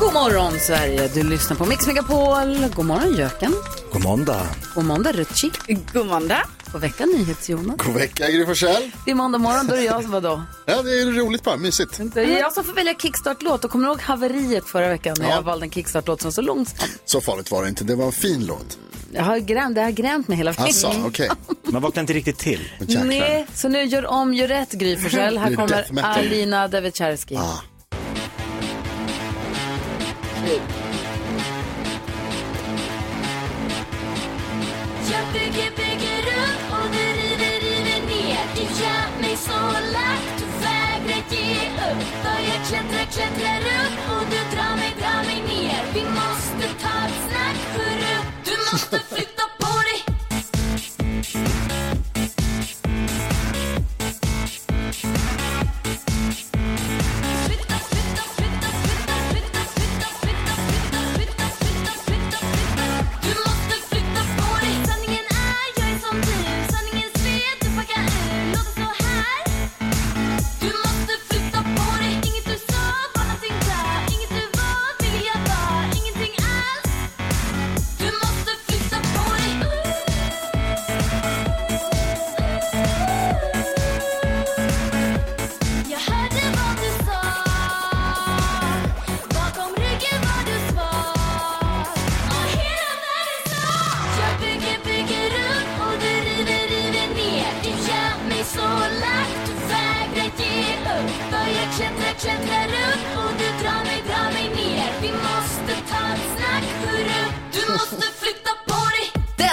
God morgon Sverige, du lyssnar på Mix Megapol. God morgon Jöken. God måndag. God måndag Rutschi. God måndag. God vecka NyhetsJonas. God vecka Gry Forssell. Det är måndag morgon, då är det jag som var då. Ja, det är roligt bara, mysigt. Det är jag som får välja kickstart-låt. Och kommer du ihåg haveriet förra veckan när Ja. jag valde en kickstart-låt som var så långsam? Så farligt var det inte, det var en fin låt. Jag har grämt, det har grämt mig hela veckan. Alltså, okej. Man vaknar inte riktigt till. Nej, så nu gör om, gör rätt Gry Forssell. Här kommer. Alina Devicharski. Ah. it. Jump to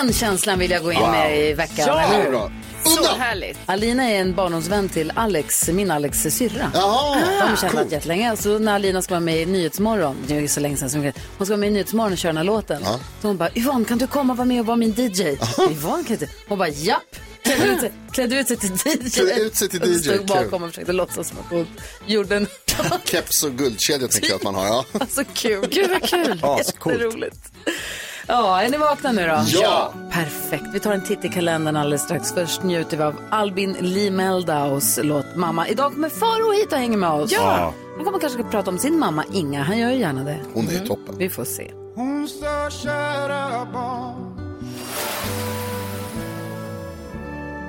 Den känslan vill jag gå in med i veckan. Ja. Så härligt. Alina är en barndomsvän till Alex, min Alex syrra. Jaha, De har känt coolt. jättelänge. Så när Alina ska vara med i Nyhetsmorgon, det är ju så länge sedan som hon ska vara med i Nyhetsmorgon och köra den här låten. Ja. Så hon bara, Yvonne kan du komma och vara med och vara min DJ? Yvonne kan inte. Hon bara, japp. Klädde ut sig, klädde ut sig till DJ. Klädde ut sig till Och DJ, Stod kul. bakom och försökte låtsas som att hon gjorde en... Keps och guldkedja tänker jag att man har, ja. Alltså kul. Gud vad kul. Jätteroligt. Ja, är ni vakna nu då? Ja. Perfekt. Vi tar en titt i kalendern alldeles strax. Först njuter vi av Albin Limeldaus låt Mamma. Idag kommer Faro hit och hänger med oss. Ja. Han kommer kanske att prata om sin mamma Inga. Han gör ju gärna det. Hon är toppen. Vi får se.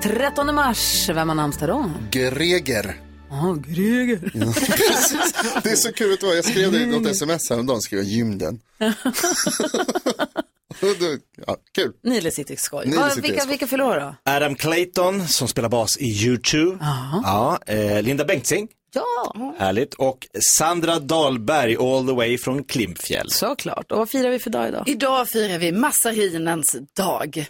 13 mars, vem har namnsdag då? Greger. Ja, Greger. Precis. Det är så kul, vad? jag skrev det i något sms häromdagen, skrev jag gymden. ja, kul. Nile City skoj. Nile City vilka, vilka fyller år då? Adam Clayton som spelar bas i YouTube. Ja, eh, Linda Bengtzing. Ja, Härligt. Och Sandra Dahlberg all the way från Klimpfjäll. såklart. Och vad firar vi för dag idag? Idag firar vi massarinens dag.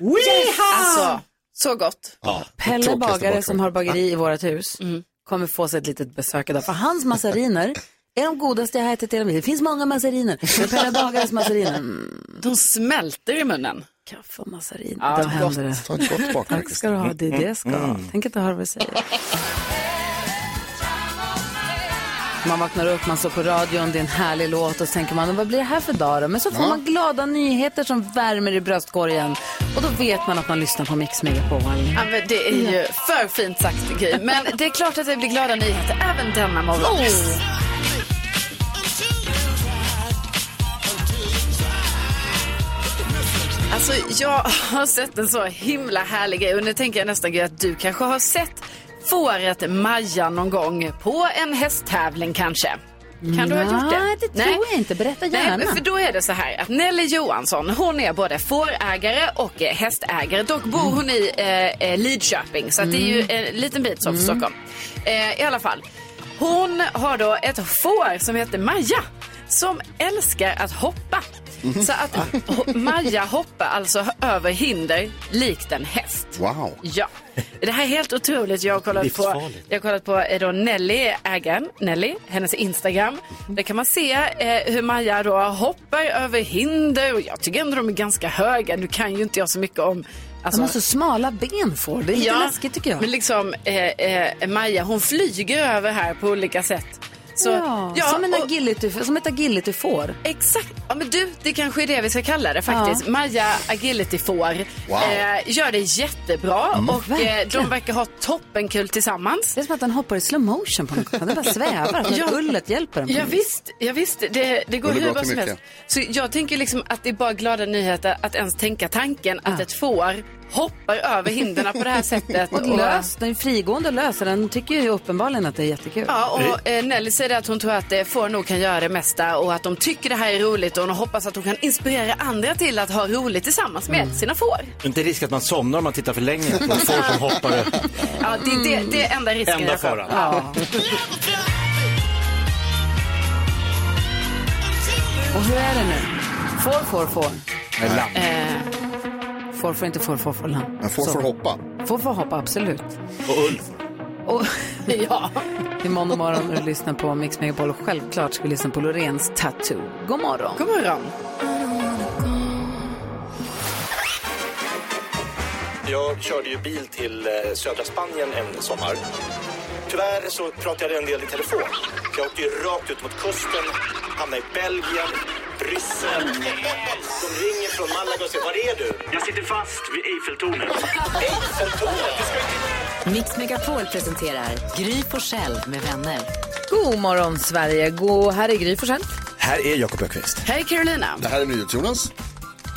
Alltså, så gott. Ja. Pelle Bagare som har bageri i vårt hus kommer få sig ett litet besök idag. För hans massariner är de godaste jag har ätit i hela mitt. Det finns många massariner. Men Pelle Bagares massariner, mm, De smälter i munnen. kaffe och massariner. Ja, Då händer det. Ta ett gott bakverk. Tack ska du ha, det är det jag ska. Tänk inte höra vad jag säger. Man vaknar upp, man står på radion, det är en härlig låt och så tänker man, vad blir det här för dag då? Men så får man glada nyheter som värmer i bröstkorgen. Och då vet man att man lyssnar på Mix Megapol. Ja, men det är ju för fint sagt, Gry. Men det är klart att det blir glada nyheter även denna morgon. Alltså, jag har sett en så himla härlig grej och nu tänker jag nästan att du kanske har sett fåret Maja någon gång på en hästtävling kanske. Kan du ha gjort det? Nej, det tror jag inte. Berätta gärna. Nej, för då är det så här att Nelly Johansson, hon är både fårägare och hästägare. Dock bor hon i eh, eh, Lidköping, så det är ju en liten bit som för Stockholm. Eh, I alla fall, hon har då ett får som heter Maja, som älskar att hoppa. Så att Maja hoppar alltså över hinder likt en häst. Wow. Ja, det här är helt otroligt. Jag har kollat på, jag har kollat på eh, då Nelly, ägaren, Nelly, hennes Instagram. Där kan man se eh, hur Maja då hoppar över hinder och jag tycker ändå de är ganska höga. Nu kan ju inte jag så mycket om alltså, De har så smala ben får. Det är lite läskigt tycker jag. Men liksom eh, eh, Maja, hon flyger över här på olika sätt. Så, ja, som, en och- agility, som ett agility får. Exakt. Ja, men du, det kanske är det vi ska kalla det faktiskt. Maja Agility får Wow. eh, gör det jättebra och eh, de verkar ha toppenkul tillsammans. Det är som att den hoppar i slow motion på något sätt. Den bara svävar. Ja. ullet hjälper den. Ja, visst, ja, visst. Det, det går hur bra som helst. Så jag tänker liksom att det är bara glada nyheter att ens tänka tanken att ett får hoppar över hindren på det här sättet. Och lös, den är frigående och lös. och Den tycker ju uppenbarligen att det är jättekul. Ja, och eh, Nelly säger att hon tror att eh, får nog kan göra det mesta och att de tycker det här är roligt och hon hoppas att hon kan inspirera andra till att ha roligt tillsammans med Mm. sina får. Inte risk att man somnar om man tittar för länge på får som hoppar. Ja, det, det, det är enda risken. Enda faran. Ja. Och hur är det nu? Får, får, får. Eh, Får, får inte, får. lamm. Men får hoppa. Får, får hoppa, absolut. Och ull. Och ja. i måndag morgon när du lyssnar på Mix Megapol och självklart ska vi lyssna på Lorens Tattoo. God morgon. God morgon. Jag körde ju bil till eh, södra Spanien en sommar. Tyvärr så pratade jag en del i telefon. Jag åkte ju rakt ut mot kusten, hamnade i Belgien, Bryssel. De ringer från Malaga och säger, var är du? Jag sitter fast vid Eiffeltornet. Eiffeltornet? Ska Mix Megapol presenterar Gry Forssell med vänner. God morgon Sverige. God, här är Gry Forssell. Här är Jakob Öqvist. Här är Carolina. Det här är NyhetsJonas.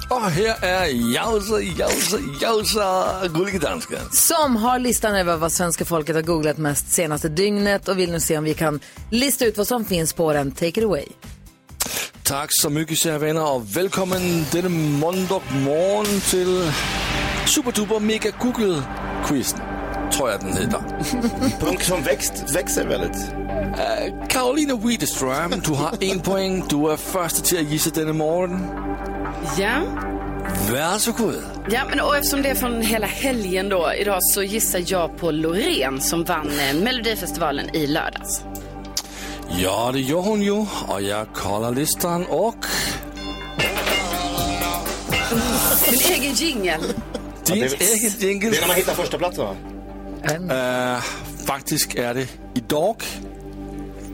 Och här är Jausa, Jausa, Jausa, gullige dansken. Som har listan över vad svenska folket har googlat mest senaste dygnet och vill nu se om vi kan lista ut vad som finns på den. Take it away. Tack så mycket kära vänner och välkommen denna måndag morgon till Superduper Mega Google Quizen. Tror jag den heter. Punk som växt, växer väldigt. Carolina Widerström, du har en poäng. Du är första till att gissa denna morgon. Ja. Varsågod. Ja, men och eftersom det är från hela helgen då, idag så gissar jag på Loreen som vann eh, Melodifestivalen i lördags. Ja, det gör hon ju. Och jag kollar listan och... Min egen jingel. Din det- egen Det jingle. är när man hittar första platsen va? Uh, faktiskt är det idag,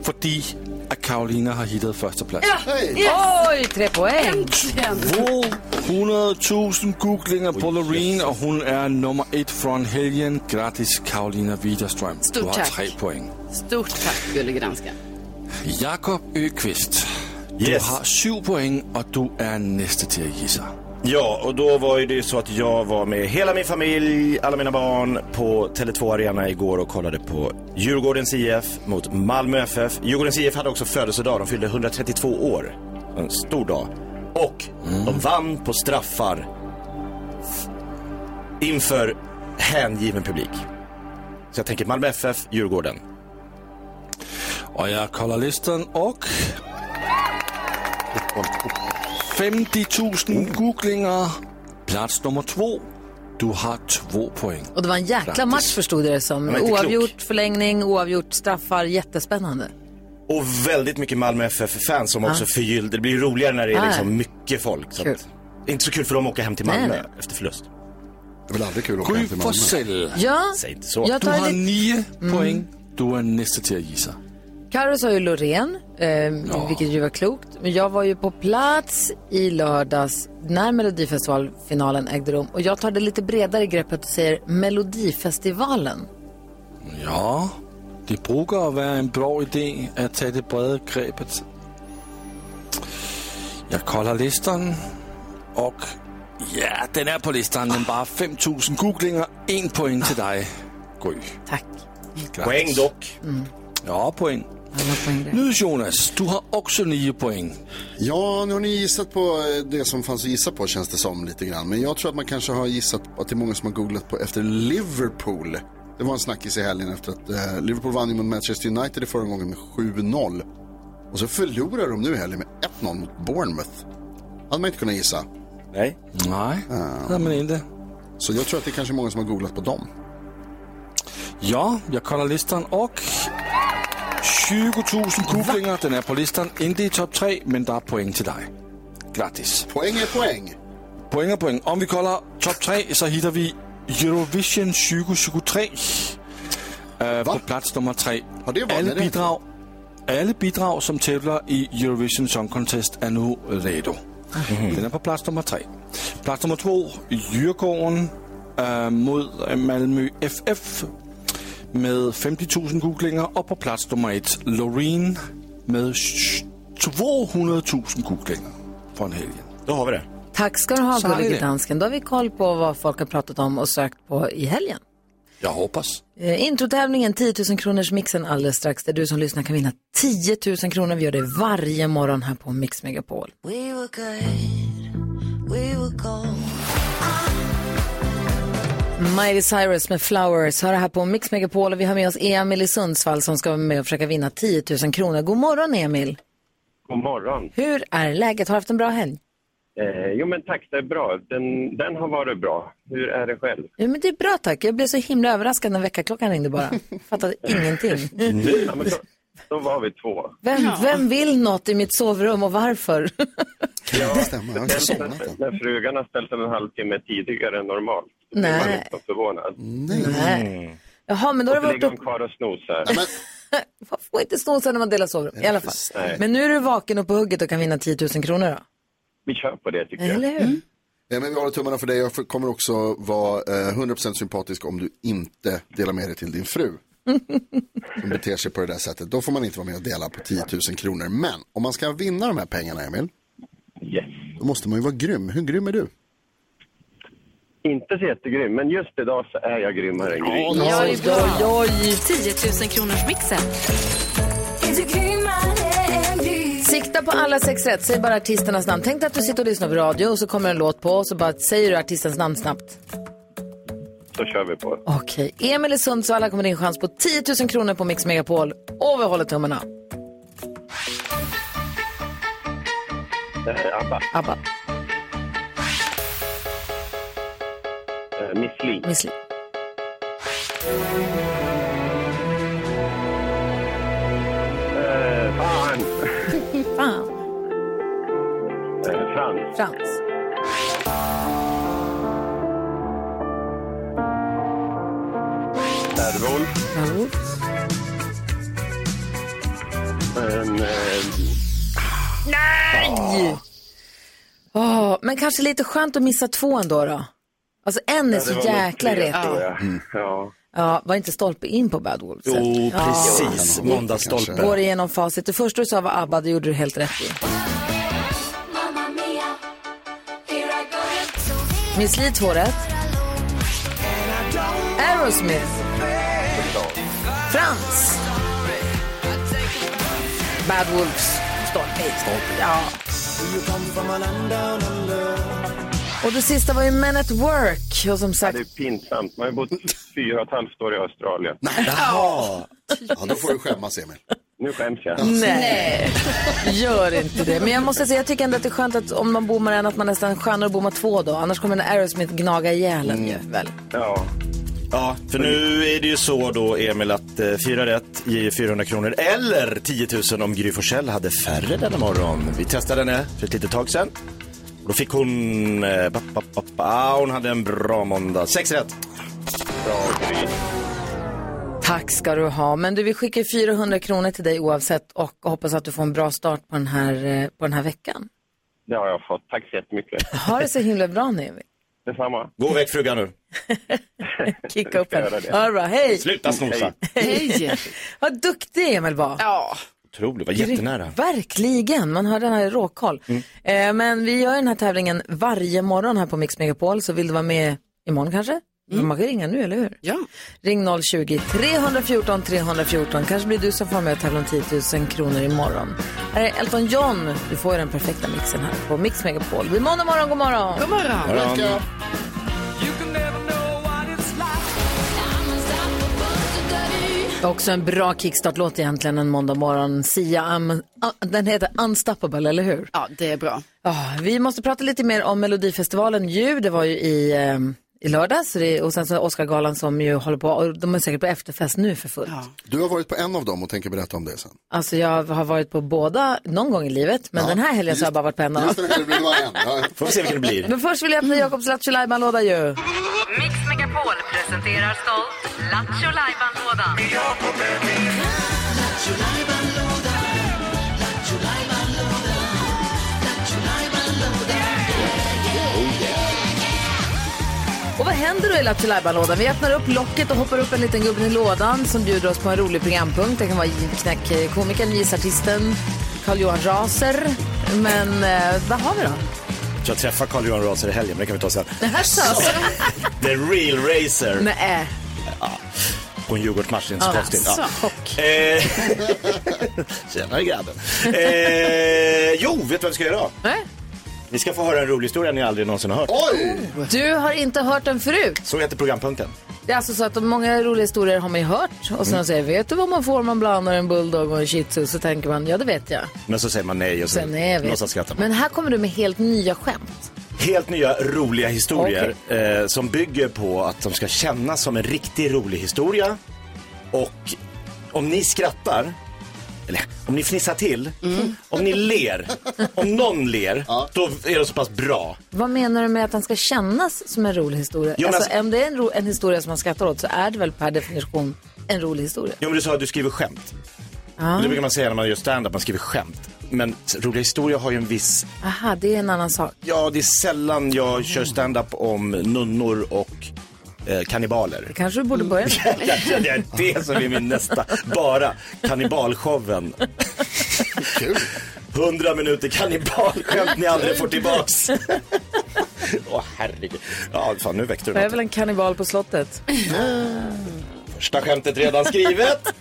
fordi att Karolina har hittat första plats. Hej! Oj, tre poäng. Äntligen. 200 000 googlingar på Loreen och hon är nummer ett från helgen. Grattis Karolina Widerström. Stort du har tack. tre poäng. Stort tack, dansken. Jakob Öqvist. Du Yes. har sju poäng och du är nästa till att gissa. Ja, och då var ju det så att jag var med hela min familj, alla mina barn på Tele2 Arena igår och kollade på Djurgårdens IF mot Malmö FF. Djurgårdens IF hade också födelsedag, de fyllde 132 år. En stor dag. Och de vann på straffar inför hängiven publik. Så jag tänker Malmö FF, Djurgården. Och jag kollar listan och... 50 000 googlingar. Plats nummer två. Du har två poäng. Och det var en jäkla Grattis. match förstod jag det som. Oavgjort, förlängning, oavgjort, straffar. Jättespännande. Och väldigt mycket Malmö FF-fans som också förgyllde. Det blir roligare när det är Ah. liksom mycket folk. Så att, inte så kul för dem att åka hem till Nej, Malmö nej. efter förlust. Det är väl aldrig kul att åka hem till Malmö. Ja, Säg inte så. jag Du tar har lite... nio poäng. Du är nästa till att gissa. Carro sa ju Loreen, eh, vilket ju var klokt. Men jag var ju på plats i lördags när Melodifestivalfinalen ägde rum. Och jag tar det lite bredare greppet och säger Melodifestivalen. Ja, det brukar vara en bra idé att ta det breda greppet. Jag kollar listan och ja, den är på listan. Den bara 5 000 googlingar. En poäng till dig, Gry. Tack. Grattis. Poäng dock. Ja, poäng. Alla poäng där. Nu Jonas, du har också nio poäng. Ja, nu har ni gissat på eh, det som fanns att gissa på känns det som lite grann. Men jag tror att man kanske har gissat att det är många som har googlat på efter Liverpool. Det var en snackis i helgen efter att eh, Liverpool vann ju mot Manchester United i förra gången med 7-0. Och så förlorar de nu i helgen med 1-0 mot Bournemouth. Hade man inte kunnat gissa. Nej. Nej, det hade man inte. Så jag tror att det är kanske många som har googlat på dem. Ja, jag kollar listan och 20 000 googlingar. Den är på listan, inte i topp 3, men det är poäng till dig. Grattis. Poäng är poäng. Poäng är poäng. Om vi kollar topp 3 så hittar vi Eurovision 2023 eh, på plats nummer 3. Har det varit Alla bidrag, bidrag som tävlar i Eurovision Song Contest är nu redo. Den är på plats nummer 3. Plats nummer 2, Djurgården eh, mot Malmö FF med 50 000 googlingar och på plats nummer 1, Loreen med 200 000 googlingar från helgen. Då har vi det. Tack ska du ha, Så gullige det. dansken. Då har vi koll på vad folk har pratat om och sökt på i helgen. Jag hoppas. Eh, introtävlingen 10 000 kronors mixen alldeles strax. Där du som lyssnar kan vinna 10 000 kronor. Vi gör det varje morgon här på Mix Megapol. We were good, we were gold. Miley Cyrus med Flowers har det här på Mix Megapol och vi har med oss Emil i Sundsvall som ska vara med och försöka vinna 10 000 kronor. God morgon Emil! God morgon. Hur är läget? Har du haft en bra helg? Eh, jo, men tack, det är bra. Den, den har varit bra. Hur är det själv? Ja, men det är bra tack. Jag blev så himla överraskad när väckarklockan ringde bara. Fattade ingenting. Ja, men då, då var vi två. Vem, vem vill något i mitt sovrum och varför? Ja, det stämmer. Jag har inte den, när frugan har ställt en halvtimme tidigare än normalt. Då blir man Nej. lite förvånad. Nej. Jaha, men då har du varit ligger upp... hon kvar och snosar. Man får inte snosa när man delar sovrum, i alla fall. Nej. Men nu är du vaken och på hugget och kan vinna 10 000 kronor då? Vi kör på det, tycker Eller jag. hur? Ja, men vi håller tummarna för dig. Jag kommer också vara eh, 100% sympatisk om du inte delar med dig till din fru. Som beter sig på det där sättet. Då får man inte vara med och dela på 10 000 kronor. Men om man ska vinna de här pengarna, Emil. Yes. Då måste man ju vara grym. Hur grym är du? Inte så jättegrym, men just idag så är jag grymmare än Gry. Oj, oj, oj. 10 000 kronors mixen. Sikta på alla sex rätt. Säg bara artisternas namn. Tänk dig att du sitter och lyssnar på radio och så kommer en låt på och så bara säger du artistens namn snabbt. Så kör vi på. Okej, Emil i Sundsvall kommer din chans på 10 000 kronor på Mix Megapol. Och vi håller tummarna. Eh, Abba. ABBA, Miss Li. Miss Li. Eh, fan. Fan, Eh, Frans. Frans. Servol. Raoul. En, eh, Nej! Åh, men kanske lite skönt att missa två ändå då. Alltså en är så jäkla tre, retig. tror jag. Ja. Ja, var inte stolpe in på Bad Wolves? Jo, Ja. precis. Måndagsstolpe. Går igenom facit. Det första du sa var ABBA, det gjorde du helt rätt i. Miss Li två rätt. Aerosmith. Frans. Bad Wolves. Stolpe in. Ja. Och det sista var ju Men at Work. Och som Ja, sagt, det är pinsamt. Man har ju bott fyra och ett halvt år i Australien. Jaha. Ja, då får du skämmas, Emil. Nu skäms jag. nej, gör inte det. Men jag måste säga, jag tycker ändå att det är skönt att om man bommar en, att man nästan skönare att bomma två då. Annars kommer den Aerosmith gnaga ihjäl en ju, väl? Ja. Ja, för nu är det ju så då, Emil, att eh, fyra rätt ger 400 kronor eller 10 000 om Gry Forssell hade färre denna morgon. Vi testade henne för ett litet tag sedan. Då fick hon... Eh, ba, ba, ba, ba, ah, hon hade en bra måndag. Sex rätt. Bra, Gry. Tack ska du ha. Men du, vi skickar 400 kronor till dig oavsett och hoppas att du får en bra start på den här, eh, på den här veckan. Det har jag fått. Tack så jättemycket. Ha det så himla bra nu, Emil. Detsamma. Gå väck frugan nu. Kicka upp henne. bra. Hej! Sluta snosa. Hej! Vad duktig Emil var. Ja. Otroligt, var jättenära. Verkligen, man har den här råkoll. Mm. Eh, men vi gör den här tävlingen varje morgon här på Mix Megapol, så vill du vara med imorgon kanske? Man kan ringa nu, eller hur? Ja. Ring 020-314 314. Kanske blir du som får med och tävla om 10 000 kronor imorgon. Här är Elton John. Du får ju den perfekta mixen här på Mix Megapol. Är måndag morgon, god morgon! God morgon. Morgon. Också en bra kickstart-låt egentligen en måndag morgon. Sia, um, den heter Unstoppable, eller hur? Ja, det är bra. Ja, vi måste prata lite mer om Melodifestivalen ju. Det var ju i, ehm, i lördags och sen så Oscargalan som ju håller på, och de är säkert på efterfest nu för fullt. Du har varit på en av dem och tänker berätta om det sen. Alltså jag har varit på båda någon gång i livet, men den här helgen så har jag bara varit på en av Just dem. det, det blir bara en. Ja. Får vi se vilken det blir. Men först vill jag öppna Jakobs Lattjo låda ju. Mix Megapol presenterar stolt Lattjo Lajban-lådan. Och vad händer då i Lattjo lådan Vi öppnar upp locket och hoppar upp en liten gubbe i lådan som bjuder oss på en rolig programpunkt. Det kan vara knäckkomikern, visartisten, Carl-Johan Raser. Men eh, vad har vi då? Jag träffar Carl-Johan Raser i helgen, men det kan vi ta sen. Det här så. The real racer. Nej. På en Djurgårdsmatch, det är inte så Ja, konstigt. Ja. Chock. Eh, Tjenare grabben. Eh, jo, vet du vad vi ska göra? Nej. Vi ska få höra en rolig historia ni aldrig någonsin har hört. Oj! Du har inte hört den förut. Så heter programpunkten. Det är alltså så att de många roliga historier har man ju hört. Och sen säger vet du vad man får om man blandar en bulldog och en shih tzu? Så tänker man, ja det vet jag. Men så säger man nej och så Sen är vi. låtsas skratta. Men här kommer du med helt nya skämt. Helt nya roliga historier eh, som bygger på att de ska kännas som en riktigt rolig historia. Och om ni skrattar, eller om ni fnissar till, om ni ler, om någon ler, då är det så pass bra. Vad menar du med att den ska kännas som en rolig historia? Jo, men alltså, alltså- om det är en, ro- en historia som man skrattar åt så är det väl per definition en rolig historia? Jo men du sa att du skriver skämt. Och Det brukar man säga när man gör stand-up, man skriver skämt. Men roliga historier har ju en viss Aha, det är en annan sak. Ja, det är sällan jag kör stand-up om nunnor och eh, kannibaler. Det kanske du borde börja med. det är det som är min nästa. Bara kannibalshowen. Kul. 100 minuter kannibalskämt ni aldrig får tillbaks. Åh herregud. Ja, fan nu väckte du Jag är något. väl en kannibal på slottet. Första skämtet redan skrivet.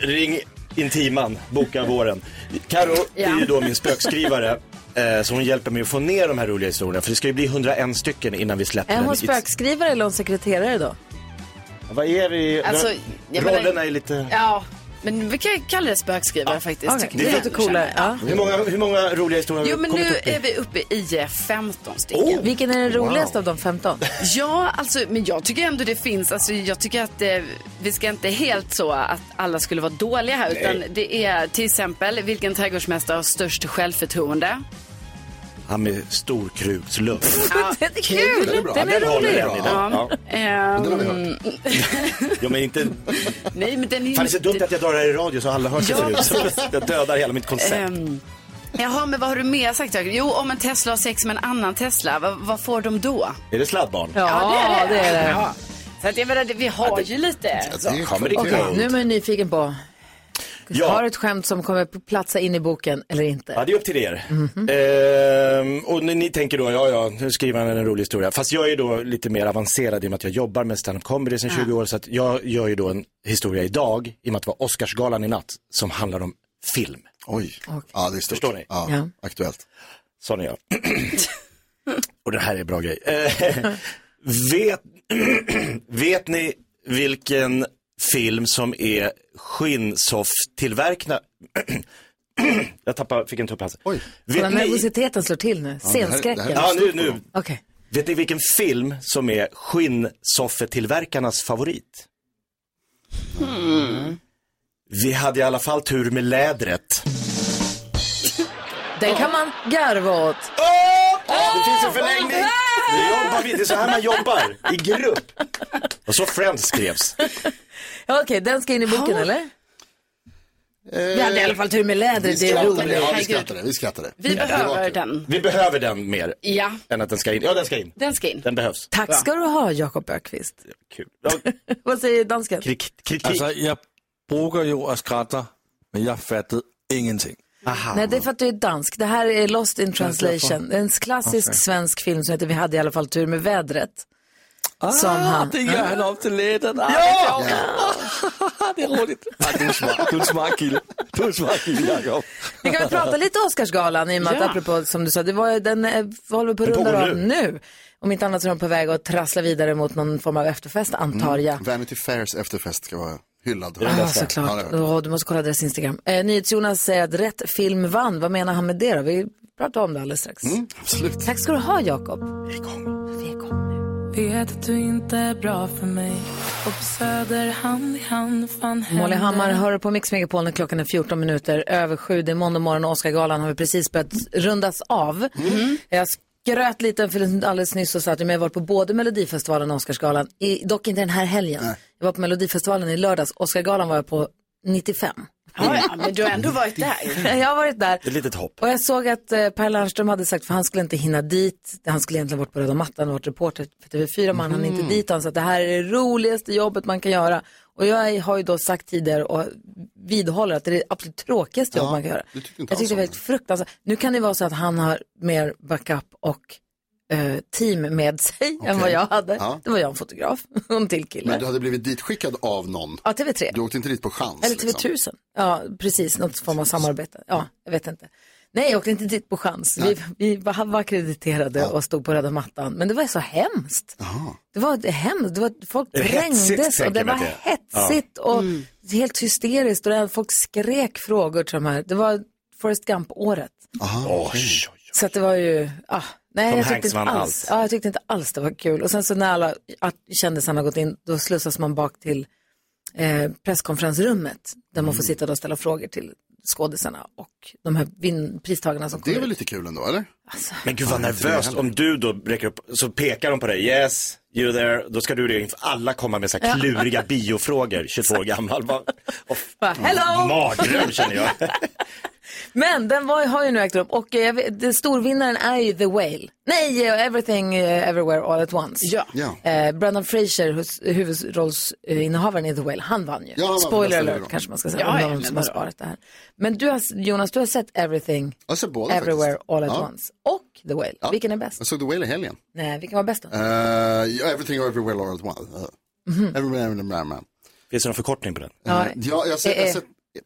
Ring Intiman, boka våren. Karo är ju då min spökskrivare. Eh, Så hon hjälper mig att få ner de här roliga historierna. För det ska ju bli 101 stycken innan vi släpper Är den. hon spökskrivare eller är hon sekreterare då? Vad är vi? Alltså, jag menar- Rollerna är lite... Ja, men vi kan kalla det spökskrivare faktiskt. okej. tycker Det jag. låter coolare. Ja. Hur många, hur många roliga historier har Jo, vi men kommit nu upp i? är vi uppe i eh, 15 stycken. Oh! Vilken är den roligaste av de 15? Ja, alltså, men jag tycker ändå det finns, alltså, jag tycker att eh, vi ska inte helt så att alla skulle vara dåliga här, utan det är till exempel, vilken trädgårdsmästare har störst självförtroende? Han med stor krukslugg. Ja, Den är kul! Den är bra. Den är rolig. Ja. Den har vi hört. Ja, men inte... nej, men den är Fan, det är så dumt att jag drar det här i radio så alla hör sig Ja, förut. Jag dödar hela mitt koncept. Ehm, Jaha, men vad har du mer sagt? Jo, om en Tesla har sex med en annan Tesla, vad, vad får de då? Är det sladdbarn? Ja, det är det. Ja. Så att jag menar, det- vi har ju lite. Det är Ja, men det är kul. nu är man nyfiken på. Ja. Har du ett skämt som kommer platsa in i boken eller inte? Ja, det är upp till er. Mhm. Ehm, och ni, ni tänker då, ja, ja, nu skriver han en rolig historia. Fast jag är då lite mer avancerad i och med att jag jobbar med stand-up comedy sedan 20 år. Så att jag gör ju då en historia idag, i och med att det var Oscarsgalan i natt, som handlar om film. Oj. Ja, det är stort. Förstår ni? Ja, Ja. aktuellt. Sån är jag. och det här är en bra grej. Eh, vet, vet ni vilken film som är skinnsoff-tillverkna... jag tappade, fick en tupp i halsen. Oj. Vet nervositeten slår till nu. Scenskräcken. ja, nu, nu. Okej. Vet ni vilken film som är skinnsoffetillverkarnas favorit? Vi hade i alla fall tur med lädret. Den kan man garva åt. Det finns en förlängning. Jobbar vi, det är så här man jobbar, i grupp. Och så Friends skrevs. Ja, Okej, den ska in i boken eller? Vi hade i alla fall tur med lädret, det är skrattade, roligt. ja, vi Herregud. skrattade, vi skrattade. Vi behöver den. Vi behöver den mer Ja, än att den ska in. Ja, den ska in. den ska in. Den behövs. Tack ska du ha, Jakob Ökvist. Kul. Ja, Vad säger dansken? kri- kritik. Altså, jeg brugger jo at men jeg fattede ingenting. Nej, det är för att du är dansk. Det här är Lost in translation. Det är en klassisk svensk film som heter Vi hade i alla fall tur med vädret. Som han... Det gör han op til lættet. Ja! det er roligt. Du er smart. Du smart kille. Du en smart kille, Jacob. Vi kan väl prata lite Oscarsgalan i och med att Ja. apropå som du sa, det var, den eh, håller på att runda av nu. Om inte annat så är de på väg att trassla vidare mot någon form av efterfest antar jag. Vanity Fairs efterfest ska vara hyllad. Ja, Ja, är såklart. Åh, du måste kolla deras Instagram. Eh, NyhetsJonas säger att rätt film vann. Vad menar han med det då? Vi pratar om det alldeles strax. Mm, absolut. Tack ska du ha, Jakob. Vet att du inte är bra för mig Och på Söder hand i hand fan Molly Hammar hör på Mix Megapol när klockan är 14 minuter över sju. Det är måndag morgon och Oscargalan har vi precis börjat rundas av. Jag skröt lite för alldeles nyss och sa att jag var på både Melodifestivalen och Oscarsgalan. I, dock inte den här helgen. Jag var på Melodifestivalen i lördags. Oscargalan var jag på 95. Ja, ja, men du har ändå varit där. jag har varit där. Ett litet hopp. Och jag såg att eh, Per Lernström hade sagt, för han skulle inte hinna dit, han skulle egentligen varit på röda mattan och varit reporter för TV4, men han hann inte dit. Han sa att det här är det roligaste jobbet man kan göra. Och jag har ju då sagt tidigare och vidhåller att det är det absolut tråkigaste jobb Ja, man kan göra. tyckte Jag tyckte det var helt fruktansvärt. Nu kan det vara så att han har mer backup och eh, team med sig än vad jag hade. Ja. Det var jag en fotograf och en till kille. Men du hade blivit ditskickad av någon. Ja, TV3. Du åkte inte dit på chans. Eller liksom. TV1000. Ja, precis. Något form av samarbete. Ja, jag vet inte. Nej, jag åkte inte dit på chans. Vi, vi var, var akkrediterade och stod på röda mattan. Men det var så hemskt. Det var hemskt. Det var, folk trängdes och det var det hetsigt och Mm. helt hysteriskt. Och folk skrek frågor till de här. Det var Forrest Gump-året. Aha. Så att det var ju, ah, nej Tom jag tyckte inte alls, allt. ja, jag tyckte inte alls det var kul. Och sen så när alla att kändisarna har gått in, då slussas man bak till eh, presskonferensrummet där man får Mm. sitta och ställa frågor till skådisarna och de här vin- pristagarna som Det kommer är väl lite kul ändå, eller? Men gud vad det nervöst om du då räcker upp, så pekar de på dig, yes, you there, då ska du det inför alla komma med så här kluriga biofrågor, 22 år gammal. Bara, och, Hello! mardröm känner jag. Men den var, har ju nu ägt rum och eh, vet, det storvinnaren är ju The Whale. Nej, eh, Everything eh, Everywhere All At Once. Ja. Ja. Eh, Brendan Fraser, hus- huvudrollsinnehavaren i The Whale, han vann ju. Ja, han Spoiler alert kanske man ska säga, Ja, om någon som har sparat det här. Men du har, Jonas, du har sett Everything Jag ser båda Everywhere faktiskt. All At Ja. Once och The Whale. Ja. Vilken är bäst? Jag såg The Whale i helgen. Nej, vilken var bäst då? Uh, everything Everywhere All At Once. Uh. Mhm. Everywhere, everywhere, man. Finns det någon förkortning på den? Ja, jag har sett,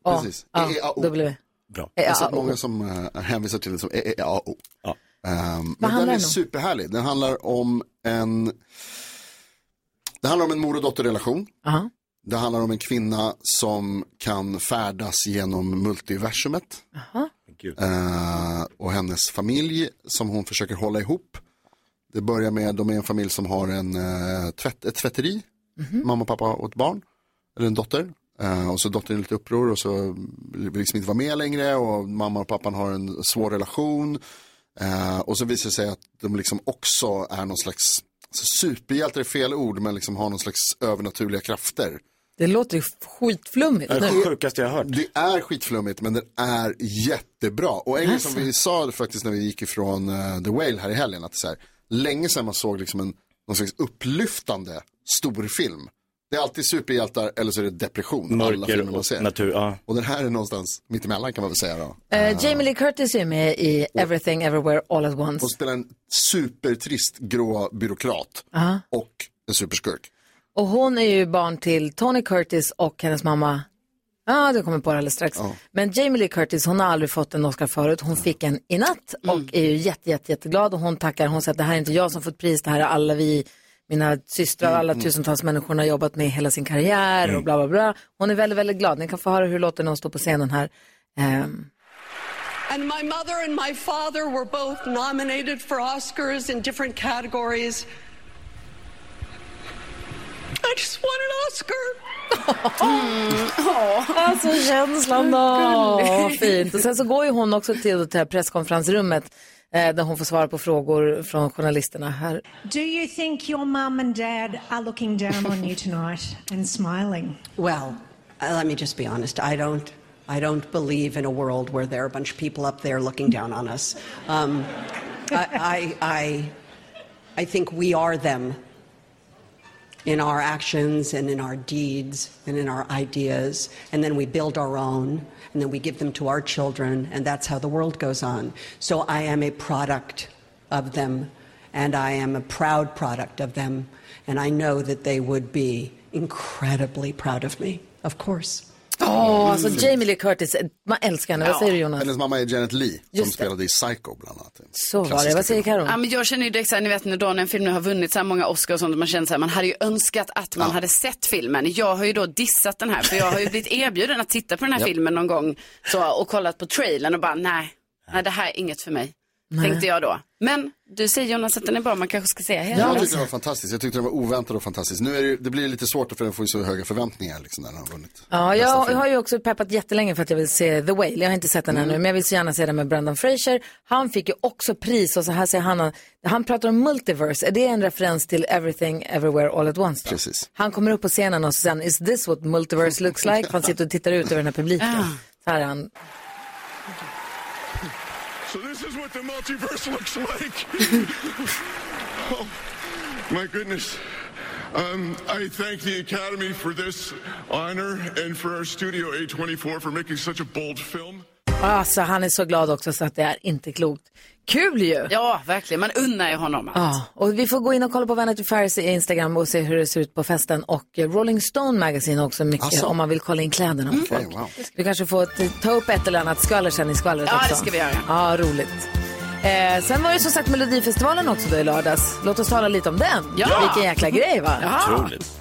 precis. A. W. Bra. Jag har sett EAO. många som uh, hänvisar till det som EEAO. Ja. Um, men den är den om? superhärlig. Den handlar om en Det handlar om en mor och dotterrelation. Aha. Det handlar om en kvinna som kan färdas genom multiversumet. Gud. Eh, och hennes familj som hon försöker hålla ihop. Det börjar med, de är en familj som har en, eh, tvätt, ett tvätteri. Mamma, pappa och ett barn. Eller en dotter. Eh, och så dottern är lite uppror och så vill liksom inte vara med längre. Och mamma och pappan har en svår relation. Eh, och så visar det sig att de liksom också är någon slags, alltså superhjältar är fel ord, men liksom har någon slags övernaturliga krafter. Det låter ju skitflummigt Det är det sjukaste jag har hört. Det är skitflummigt men den är jättebra. Och en grej som vi sa faktiskt när vi gick ifrån eh, The Whale här i helgen. Att det är så här, länge sedan man såg liksom en någon slags upplyftande storfilm. Det är alltid superhjältar eller så är det depression. alla Mörker filmer man och ser. natur, ja. Och den här är någonstans mittemellan kan man väl säga då. Eh, Jamie Lee Curtis är med i Everything Everywhere All At Once. Hon spelar en supertrist grå byråkrat. Aha. Och en superskurk. Och hon är ju barn till Tony Curtis och hennes mamma. Ja, du kommer på det alldeles strax. Men Jamie Lee Curtis, hon har aldrig fått en Oscar förut. Hon fick en i natt och är ju jätte, jätte, jätteglad. Och hon tackar, hon säger att det här är inte jag som fått pris, det här är alla vi, mina systrar, alla tusentals människor har jobbat med hela sin karriär och bla bla bla. Hon är väldigt, väldigt glad. Ni kan få höra hur det låter när hon står på scenen här. Ehm, And my mother and my father were both nominated for Oscars in different categories. I just won an Oscar. Alltså känslan då, fint. Och sen så går ju hon också till det här presskonferensrummet där hon får svara på frågor från journalisterna här. Do you think your mum and dad are looking down on you tonight and smiling? Well, uh, let me just be honest. I don't. I don't believe in a world where there are a bunch of people up there looking down on us. Um, I, I, I, I think we are them in our actions and in our deeds and in our ideas, and then we build our own, and then we give them to our children, and that's how the world goes on. So I am a product of them, and I am a proud product of them, and I know that they would be incredibly proud of me, of course. Åh, alltså Jamie Lee Curtis, man älskar henne. Vad säger du Jonas? Hennes mamma är Janet Lee som Just det. spelade i Psycho bland annat. Så var det. Vad säger Karo? Ja, men jag känner ju direkt så här, ni vet när då när en film nu har vunnit så här många Oscar och sånt, man känner så här, man hade ju önskat att man hade sett filmen. Jag har ju då dissat den här, för jag har ju blivit erbjuden att titta på den här Ja. filmen någon gång så, och kollat på trailern och bara nej, nej det här är inget för mig. Nej. Tänkte jag då. Men du säger Jonas att den är bra, man kanske ska se hela. Jag tyckte det var fantastiskt. Jag tyckte det var oväntat och fantastiskt. Nu är det, det blir lite svårt för den får ju så höga förväntningar liksom, när den har vunnit. Ja, jag, jag har ju också peppat jättelänge för att jag vill se The Whale. Jag har inte sett den ännu, men jag vill så gärna se den med Brendan Fraser. Han fick ju också pris och så här säger han, han pratar om multiverse. Är det en referens till Everything Everywhere All At Once? Då? Precis. Han kommer upp på scenen och så säger han, is this what multiverse looks like? Han sitter och tittar ut över den här publiken. Så här är han. So this is what the multiverse looks like. oh, my goodness. Um, I thank the Academy for this honor and for our studio A24 for making such a bold film. Alltså han är så glad också så att det är inte klokt. Kul ju! Ja, verkligen. Man unnar ju honom allt. Ja, och vi får gå in och kolla på Vanity Fairs i Instagram och se hur det ser ut på festen. Och Rolling Stone Magazine också mycket Alltså. om man vill kolla in kläderna på folk. wow. Vi kanske får ta upp ett eller annat skvaller sen i skvallret Ja, också. det ska vi göra. Ja, roligt. Eh, sen var det som sagt Melodifestivalen också då i lördags. Låt oss tala lite om den. Ja. Vilken jäkla grej va? Otroligt.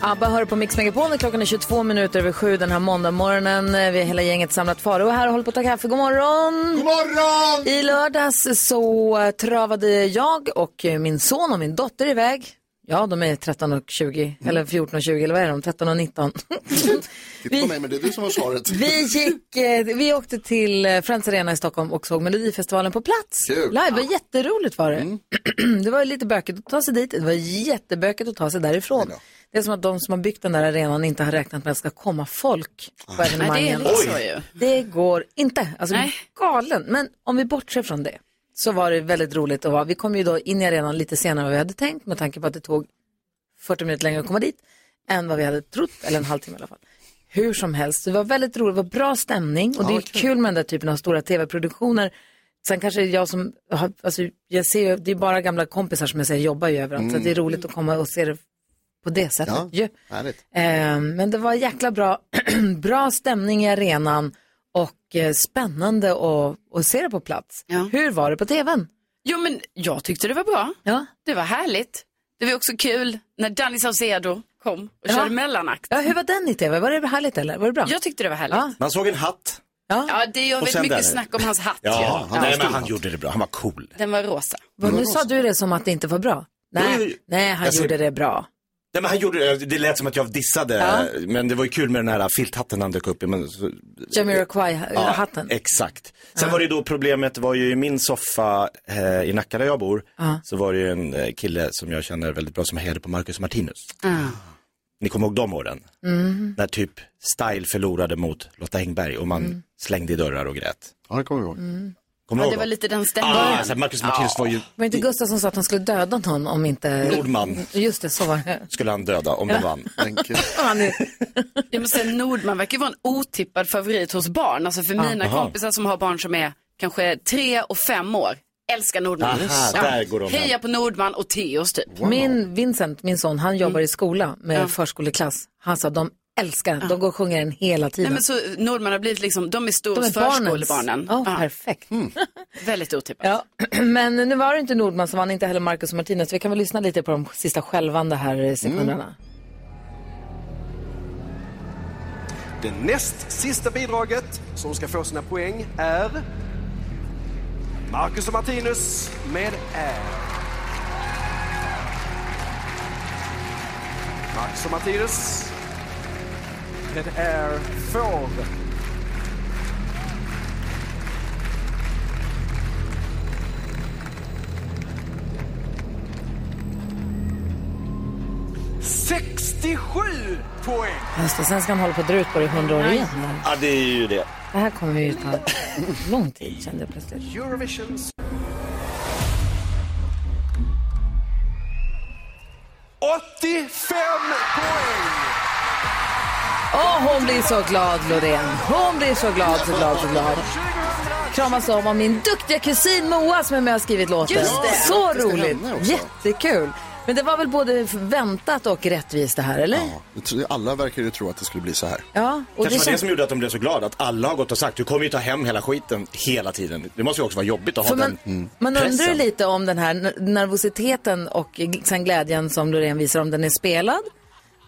ABBA hör på Mix Megapol. Klockan är 22 minuter över sju den här måndagmorgonen. Vi är hela gänget samlat och här och håller på att ta kaffe. God morgon! God morgon! I lördags så eh, travade jag och eh, min son och min dotter iväg. Ja, de är 13 och 20, eller 14 och 20, eller vad är de? 13 och 19. Titta på mig, men det är du som har svaret. Vi, gick, eh, vi åkte till eh, Friends Arena i Stockholm och såg Melodifestivalen på plats. Kul. Live, det var jätteroligt var det. det var lite bökigt att ta sig dit, det var jättebökigt att ta sig därifrån. Det är som att de som har byggt den där arenan inte har räknat med att det ska komma folk på evenemangen. Nej, det så ju. Det går inte. Alltså Nej. galen. Men om vi bortser från det så var det väldigt roligt att vara. Vi kom ju då in i arenan lite senare än vad vi hade tänkt med tanke på att det tog 40 minuter längre att komma dit än vad vi hade trott, eller en halvtimme i alla fall. Hur som helst, det var väldigt roligt, det var bra stämning och det är kul med den där typen av stora tv-produktioner. Sen kanske jag som, har- alltså jag ser ju, det är bara gamla kompisar som jag säger jobbar ju överallt, så att det är roligt att komma och se det på det sättet. Ja, ju. härligt. Eh, men det var jäkla bra, bra stämning i arenan och eh, spännande att, att se det på plats. Hur var det på tvn? Jo, men jag tyckte det var bra. Ja. Det var härligt. Det var också kul när Danny Saucedo kom och Ja. körde mellanakt. Ja, hur var den i tv? Var det härligt eller? Var det bra? Jag tyckte det var härligt. Man såg en hatt. Ja, Ja, det väldigt sen mycket där. snack om hans hatt. Ja, ju. nej, men han gjorde det bra. Han var cool. Den var rosa. Vad, nu sa du det som att det inte var bra. Nej, nej han Jag ser- gjorde det bra. Nej, men han gjorde det. Det lät som att jag dissade. Ja. Men det var ju kul med den här filthatten han dök upp i. Men, Jamiroquai-hatten. Exakt. Sen var det ju då problemet var ju i min soffa eh, i Nacka där jag bor. Ja. Så var det ju en eh, kille som jag känner väldigt bra som hejade på Marcus Martinus. Ah. Ni kommer ihåg de åren? Mm. När typ Style förlorade mot Lotta Engberg och man Mm. slängde i dörrar och grät. Ja, det kommer jag ihåg. Kommer Ja, det var lite den stämningen. Ah, Marcus Martinus var ju, Var inte Gustav som sa att han skulle döda någon om inte... Nordman. Just det, så var det. skulle han döda om de vann. Han är... Jag måste säga Nordman verkar vara en otippad favorit hos barn. Alltså för mina Aha. kompisar som har barn som är kanske tre och fem år älskar Nordman. Aha, där går de hem. Heja på Nordman och Theos typ. Min Vincent, min son, han jobbar i skola med Ja. förskoleklass. Han sa de älskar den, de går och sjunger den hela Nej, tiden. men så Nordman har blivit liksom, de är stor de är hos förskolebarnen. Ja, perfekt. Väldigt otippat. Ja, men nu var det inte Nordman som vann, inte heller Marcus och Martinez. Vi kan väl lyssna lite på de sista skälvande här sekunderna. Det näst sista bidraget som ska få sina poäng är Marcus och Martinus med Är. Marcus och Martinus med Är får. ...67 poäng! Just det, sen ska han hålla på att dra ut på det i hundra år igen. Ja, det är ju det. Det här kommer ju ta lång tid kände jag plötsligt. Eurovisions 85 poäng! Åh, hon blir så glad, Loreen. Hon blir så glad, så glad, så glad. Kramas om av min duktiga kusin Moa som är med och har skrivit låten. Just det. Så roligt. Jättekul. Men det var väl både väntat och rättvist det här, eller? Ja. Alla verkar ju tro att det skulle bli så här. och Kanske det var det känns... som gjorde att de blev så glada, att alla har gått och sagt du kommer ju ta hem hela skiten hela tiden. Det måste ju också vara jobbigt att För ha man, den man undrar ju lite om den här ner- nervositeten och sen glädjen som Loreen visar, om den är spelad.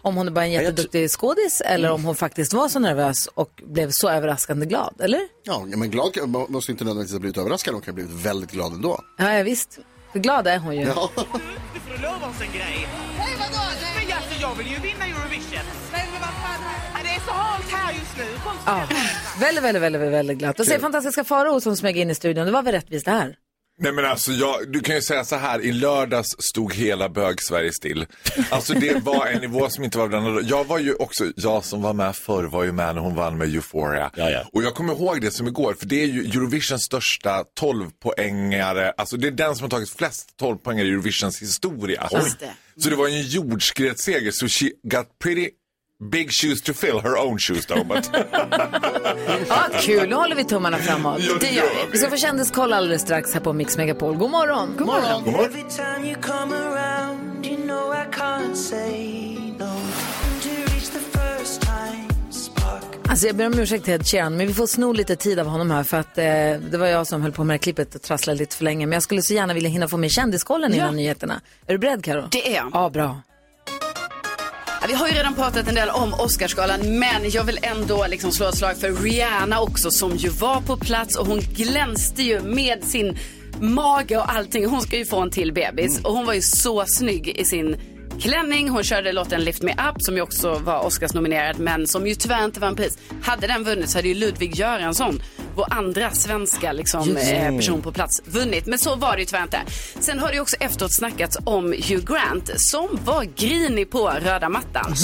Om hon är bara en jätteduktig skådis eller om hon faktiskt var så nervös och blev så överraskande glad, eller? Ja, men glad måste inte nödvändigtvis ha blivit överraskad, hon kan ha blivit väldigt glad ändå. Ja, ja visst. För glad är hon ju. Ja. Du får lova oss en grej. Nej, vadå? Men alltså, jag vill ju vinna Eurovision. Men vad fan? Det är så halt här just nu. Ja, väldigt, väldigt, väldigt, väldigt glatt. Och så fantastiska Farao som smög in i studion. Det var väl rättvist det här? Nej men alltså, jag, du kan ju säga så här, i lördags stod hela bög-Sverige still. Alltså det var en nivå som inte var den Jag var ju också, jag som var med förr var ju med när hon vann med Euphoria. Och jag kommer ihåg det som igår, för det är ju Eurovisions största 12-poängare, alltså det är den som har tagit flest 12-poängare i Eurovisions historia. Just det. Så det var ju en jordskredsseger, så she got pretty big shoes to fill, her own shoes though. But... Ja, kul. Nu håller vi tummarna framåt. Ja, det gör vi. vi. Ska få kändiskoll alldeles strax här på Mix Megapol. God morgon. God morgon. God morgon. Every time you come around, you know I can't say no. To reach the first time spark. Alltså jag ber om ursäkt till Ed Sheeran, men vi får sno lite tid av honom här för att eh, det var jag som höll på med det här klippet och trasslade lite för länge. Men jag skulle så gärna vilja hinna få med kändiskollen innan nyheterna. Är du beredd Karo? Det är jag. Ja, bra. Vi har ju redan pratat en del om Oscarsgalan, men jag vill ändå liksom slå ett slag för Rihanna också som ju var på plats och hon glänste ju med sin mage och allting. Hon ska ju få en till bebis och hon var ju så snygg i sin klänning. Hon körde låten Lift Me Up som ju också var Oscarsnominerad men som ju tyvärr inte vann pris. Hade den vunnit så hade ju Ludvig Göransson, vår andra svenska liksom, eh, person på plats, vunnit. Men så var det ju tyvärr inte. Sen har det ju också efteråt snackats om Hugh Grant som var grinig på röda mattan.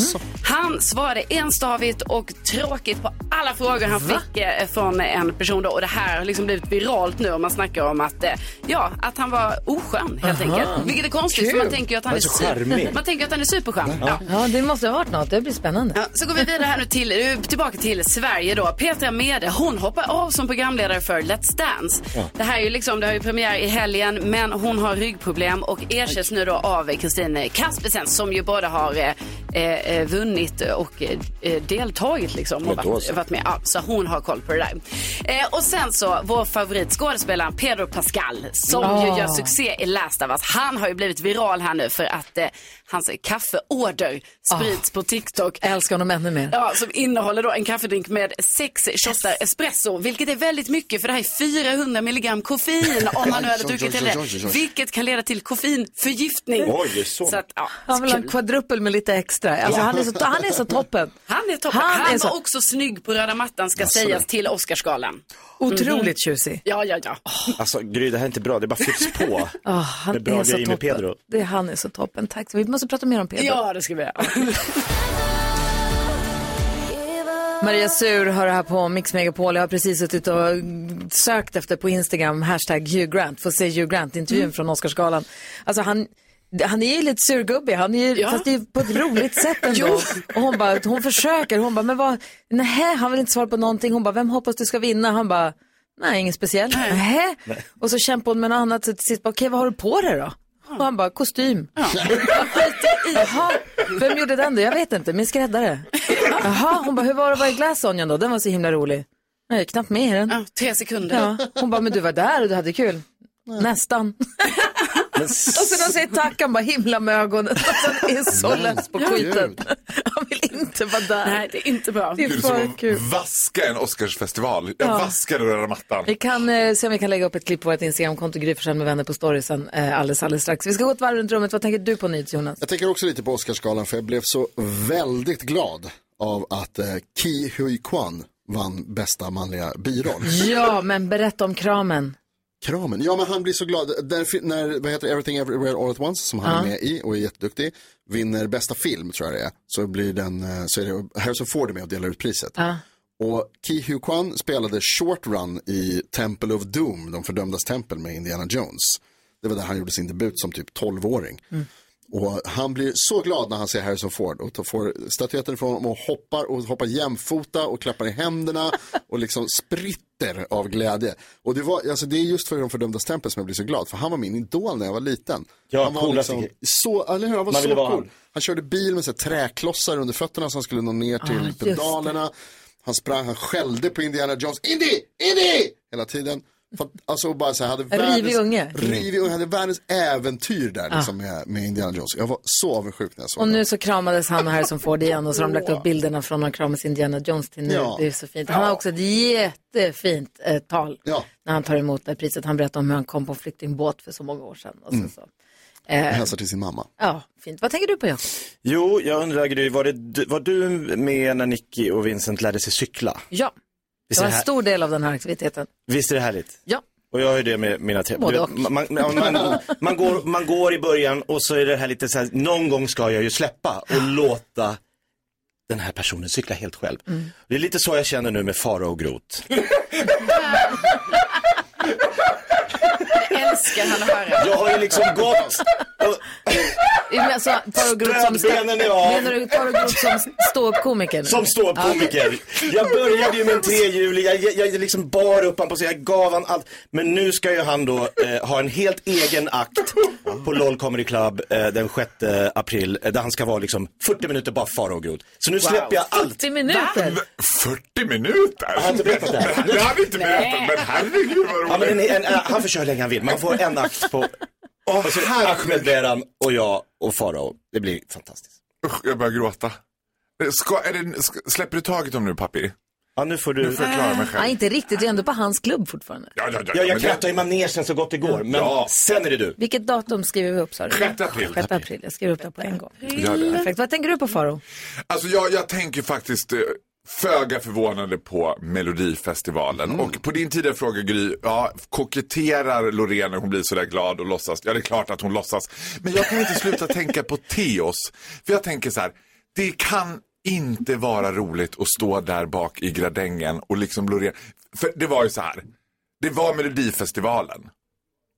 Han svarade enstavigt och tråkigt på alla frågor han fick eh, från en person då. Och det här har liksom blivit viralt nu och man snackar om att, eh, ja, att han var oskön helt Aha. enkelt. Vilket är konstigt för man tänker ju att han är, Han är så charmig. man tänker att han är superskön. Ja. Ja, det måste ha varit något. Det blir spännande. Ja, så går vi vidare här nu till, eh, tillbaka till Sverige då. Petra Mede, hon hoppar av som programledare för Let's Dance. Ja. Det här är ju liksom, det har ju premiär i helgen, men hon har ryggproblem och ersätts nu då av Kristin Kaspersen som ju både har eh, eh, vunnit och eh, deltagit liksom. Och då så. varit med. Ja, så hon har koll på det där. Eh, och sen så, vår favoritskådespelare Pedro Pascal som ju Ah. gör succé i Last of Us. Han har ju blivit viral här nu för att eh, hans kaffeorder sprids på TikTok. Jag älskar honom ännu mer. Ja, som innehåller då en kaffedrink med sex shottar espresso, vilket är väldigt mycket för det här är 400 milligram koffein om man nu hade druckit oj, det. Vilket kan leda till koffeinförgiftning. Oj, det är så. att, ja, Han vill ha en kul. kvadruppel med lite extra. Alltså, han, är så, han är så toppen. Han är toppen. Han Han, är så- var också snygg på röda mattan ska Jaså, sägas det. till Oscarsgalan. Otroligt tjusig. Ja, ja, ja. Alltså Gry, det här är inte bra, det bara fylls på. Ah, han Med bra är så grejer med toppen. Pedro. Det, han är så toppen. Tack. Vi måste prata mer om Pedro. Ja, det ska vi göra. Maria Sur det här på Mix Megapol. Jag har precis suttit och sökt efter på Instagram, hashtag Hugh Grant, att se Hugh Grant-intervjun Mm. från Oscarsgalan. Alltså han, han är ju lite surgubbig, han är ju, Ja. fast det är på ett roligt sätt ändå. Och hon bara, hon försöker, hon bara, men vad, nej, han vill inte svara på någonting. Hon bara, vem hoppas du ska vinna? Han bara, nej, ingen speciell. Nej. Och så kämpar hon med något annat, så till sist bara, okej, vad har du på dig då? Och han bara, kostym. Jaha, vem gjorde den då? Jag vet inte, min skräddare. Jaha, hon bara, hur var det att vara i Glass Onion då? Den var så himla rolig. Jag är knappt med i den. Ja, tre sekunder. Ja. Hon bara, men du var där och du hade kul. Nästan. Och så de säger tack, han bara himla med ögonen. Alltså, han är så less på skiten. Han vill inte vara där. Nej, det är inte bra. Det är Det är som för att kul. vaska en Oscarsfestival. Jag Ja. vaskade röda mattan. Vi kan eh, se om vi kan lägga upp ett klipp på vårt Instagramkonto, Gry med vänner på storiesen eh, alldeles, alldeles strax. Vi ska gå ett varv runt rummet. Vad tänker du på nytt, Jonas? Jag tänker också lite på Oscarsgalan för jag blev så väldigt glad av att eh, Ki Hui Kwan vann bästa manliga biroll. Ja, men berätta om kramen. Kramen. Ja, men han blir så glad. Där, när, vad heter Everything Everywhere All At Once, som han är med i och är jätteduktig, vinner bästa film, tror jag det är, så blir den, eh, så är det Harrison Ford är med och delar ut priset. Och Ki Hu Kwan spelade Short Run i Temple of Doom, de fördömdas tempel med Indiana Jones. Det var där han gjorde sin debut som typ 12-åring. Och han blir så glad när han ser Harrison Ford och får statyetten ifrån honom och hoppar och hoppar jämfota och klappar i händerna och liksom spritt av glädje. Och det, var, alltså, det är just för de fördömda stämpeln som jag blir så glad, för han var min idol när jag var liten. Ja, han var liksom så, eller hur, han var Man så cool. han. Han körde bil med så här, träklossar under fötterna så han skulle nå ner till Ah, pedalerna. Han sprang, han skällde på Indiana Jones, Indy, Indy! Hela tiden. För, alltså bara så här, hade rivig världens- unge. Rivig unge, hade världens äventyr där Ah. liksom, med, med Indiana Jones. Jag var så avundsjuk när jag såg Och nu så kramades han och Harrison Ford igen och så har de lagt upp bilderna från när han kramas Indiana Jones till nu. Ja. Det är så fint. Han har också ett jättefint eh, tal när han tar emot det priset. Han berättar om hur han kom på en flyktingbåt för så många år sedan. Och så, Mm. så. Eh, hälsar till sin mamma. ja, fint. Vad tänker du på Jakob? Jo, jag undrar Gry, var, det, du- var du med när Nicky och Vincent lärde sig cykla? Ja, Visst det är var en stor del av den här aktiviteten. Visst är det härligt? Ja. Och jag har ju det med mina man, man, man, man, går, man går i början och så är det här lite så här, någon gång ska jag ju släppa och låta den här personen cykla helt själv. Mm. Det är lite så jag känner nu med Farao och Groth. Jag älskar han att höra. Jag har ju liksom gått Alltså, Stödbenen är av. Menar du Farao Groth som ståuppkomiker? Som ståuppkomiker. Jag började ju med en trehjulig, jag, jag, jag liksom bar upp han på sig, jag gav han allt. Men nu ska ju han då eh, ha en helt egen akt på LOL Comedy Club eh, den 6 april. Eh, där han ska vara liksom 40 minuter bara Farao och Groth. Så nu Wow. släpper jag allt. 40 minuter? 40 minuter? Jag har inte berättat det här. Det hade inte berättat, men herregud vad Ja, men en, roligt. en, en, han får köra hur länge han vill. Man får en akt på och så Ahmed Beran och jag och Farao. Det blir fantastiskt. Usch, jag börjar gråta. Ska, är det, ska, släpper du taget om nu pappi? Ja, nu får du... Nu får jag klara mig själv. Nej, inte riktigt. Det är ändå på hans klubb fortfarande. Ja, ja, ja, Ja, jag krattar i manegen så gott det går. Men Ja. sen är det du. Vilket datum skriver vi upp sa du? 6 april. 6 april. Jag skriver upp det på en gång. Gör det. Perfekt. Vad tänker du på Faro? Alltså jag, jag tänker faktiskt eh, föga förvånande på Melodifestivalen. Mm. Och på din tidigare fråga Gry, ja, koketterar Loreen när hon blir sådär glad och låtsas? Ja, det är klart att hon låtsas. Men jag kan inte sluta tänka på Teos. För jag tänker så här, det kan inte vara roligt att stå där bak i gradängen och liksom Loreen. För det var ju så här, det var Melodifestivalen.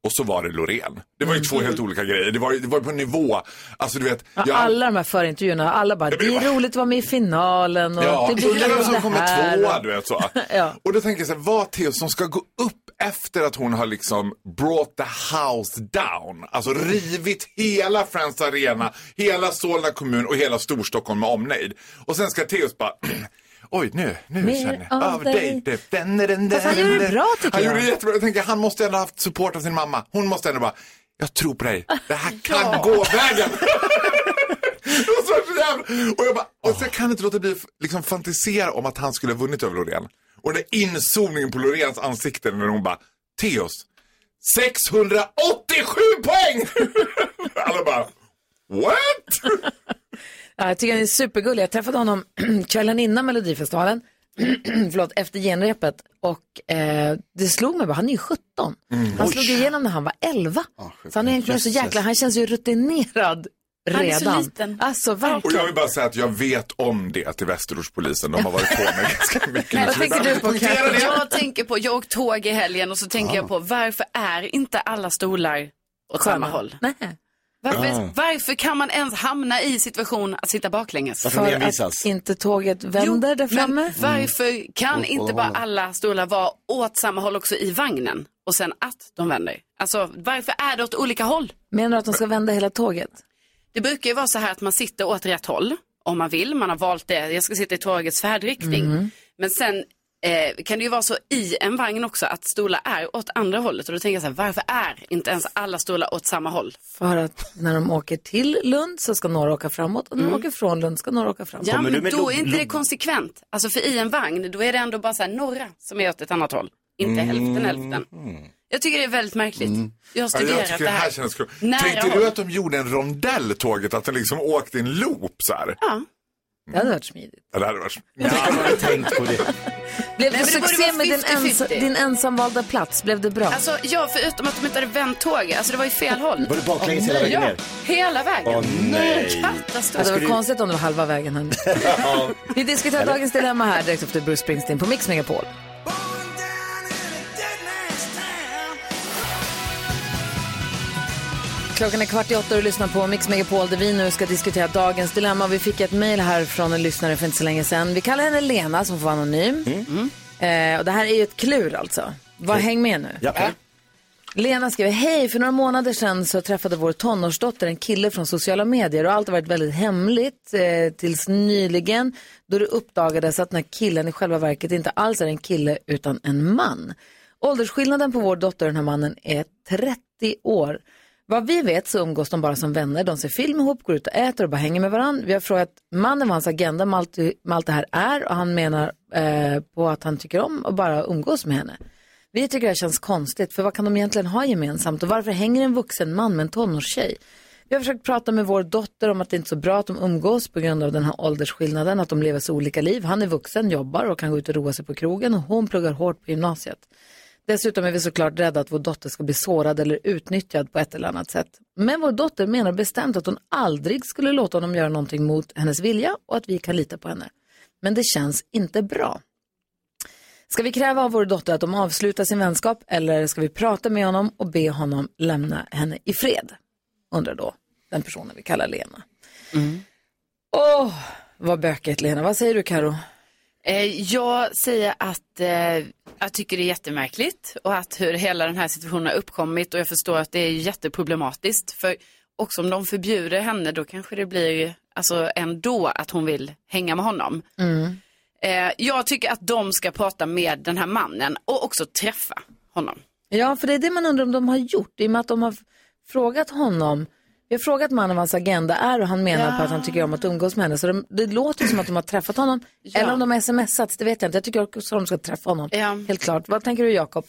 Och så var det Loreen. Det var ju två helt olika grejer. Det var det var på en nivå, alltså du vet. Ja, jag- Alla de här förintervjuerna, alla bara, det är roligt att vara med i finalen och Ja, det blir undrar vem kul som det kommer här. tvåa, du vet så. Ja. Och då tänker jag så här, vad Theo som ska gå upp efter att hon har liksom brought the house down. Alltså rivit hela Friends Arena, hela Solna kommun och hela Storstockholm med omnejd. Och sen ska Theos bara, oj nu, nu Mer känner jag, av dig. dig. Det- den- den- den- Fast han gjorde det bra, tycker Han jag. gjorde det jättebra. Jag tänker, han måste ändå ha haft support av sin mamma. Hon måste ändå bara, jag tror på dig. Det här kan gå vägen. Och jag bara, och så kan inte låta bli liksom fantisera om att han skulle ha vunnit över Loreen. Och den där inzoomningen på Loreens ansikte när hon bara, Teos, 687 poäng! Alla bara, what? Ja, jag tycker han är supergullig. Jag träffade honom kvällen innan Melodifestivalen, förlåt, efter genrepet. Och eh, det slog mig bara, han är ju 17. Mm. Han slog igenom när han var 11. så han är egentligen så jäkla, han känns ju rutinerad Han är så redan. liten. Alltså Och jag vill bara säga att jag vet om det till Västerortspolisen. De har varit på mig ganska mycket. Nu, så vi behöver poängtera det. Jag tänker på, jag åkte tåg i helgen och så tänker jag på varför är inte alla stolar åt Sköna. samma håll? Nej. Varför, Ah. varför kan man ens hamna i situation att sitta baklänges? Varför envisas? Inte tåget vänder där framme. Men varför kan Åt inte bara alla stolar vara åt samma håll också i vagnen och sen att de vänder? Alltså varför är det åt olika håll? Menar du att de ska vända hela tåget? Det brukar ju vara så här att man sitter åt rätt håll om man vill. Man har valt det, jag ska sitta i tågets färdriktning. Mm. Men sen eh, kan det ju vara så i en vagn också att stolar är åt andra hållet. Och då tänker jag så här, varför är inte ens alla stolar åt samma håll? För att när de åker till Lund så ska några åka framåt och när de Mm. åker från Lund ska några åka framåt. Ja, men då är inte det konsekvent. Alltså för i en vagn, då är det ändå bara så här några som är åt ett annat håll. Inte hälften hälften. Jag tycker det är väldigt märkligt. Jag har Mm. Ja, jag studerat tycker det här. känns kul. Nära Tänkte håll. du att de gjorde en rondell tåget? Att den liksom åkte i en loop så här? Ja. Det hade varit smidigt. Ja, det hade varit... Ja, man har tänkt på det. Blev Nej, det det succé med din, 50-50. ens, din ensamvalda plats? Blev det bra? Alltså ja, förutom att de inte hade vänt tåget. Alltså det var ju fel håll. Var det baklänges hela vägen ja, ner? hela vägen. Åh, nej. Katastrof. Ja, det var konstigt om det var halva vägen. Ja. Vi diskuterar dagens dilemma här direkt efter Bruce Springsteen på Mix Megapol. Klockan är kvart i åtta och du lyssnar på Mix Megapol där vi nu ska diskutera dagens dilemma. Vi fick ett mejl här från en lyssnare för inte så länge sedan. Vi kallar henne Lena som får vara anonym. Eh, och det här är ju ett klur alltså. Vad häng med nu. Ja. Lena skriver, hej, för några månader sedan så träffade vår tonårsdotter en kille från sociala medier och allt har varit väldigt hemligt eh, tills nyligen då det uppdagades att den här killen i själva verket inte alls är en kille utan en man. Åldersskillnaden på vår dotter och den här mannen är 30 år. Vad vi vet så umgås de bara som vänner, de ser film ihop, går ut och äter och bara hänger med varandra. Vi har frågat mannen vad hans agenda med allt, med allt det här är och han menar eh, på att han tycker om att bara umgås med henne. Vi tycker det här känns konstigt, för vad kan de egentligen ha gemensamt och varför hänger en vuxen man med en tonårstjej? Vi har försökt prata med vår dotter om att det inte är så bra att de umgås på grund av den här åldersskillnaden, att de lever så olika liv. Han är vuxen, jobbar och kan gå ut och roa sig på krogen och hon pluggar hårt på gymnasiet. Dessutom är vi såklart rädda att vår dotter ska bli sårad eller utnyttjad på ett eller annat sätt. Men vår dotter menar bestämt att hon aldrig skulle låta honom göra någonting mot hennes vilja och att vi kan lita på henne. Men det känns inte bra. Ska vi kräva av vår dotter att de avslutar sin vänskap eller ska vi prata med honom och be honom lämna henne i fred? Undrar då den personen vi kallar Lena. Åh, vad bökigt Lena. Vad säger du Karo? Eh, Jag säger att eh, jag tycker det är jättemärkligt och att hur hela den här situationen har uppkommit och jag förstår att det är jätteproblematiskt. För också om de förbjuder henne då kanske det blir alltså ändå att hon vill hänga med honom. Mm. Eh, jag tycker att de ska prata med den här mannen och också träffa honom. Ja, för det är det man undrar om de har gjort. I och med att de har frågat honom. Vi har frågat mannen vad hans agenda är och han menar Ja. på att han tycker om att umgås med henne. Så de, det låter som att de har träffat honom. Eller om de har smsat, det vet jag inte. Jag tycker också att de ska träffa honom. Helt klart. Vad tänker du Jakob?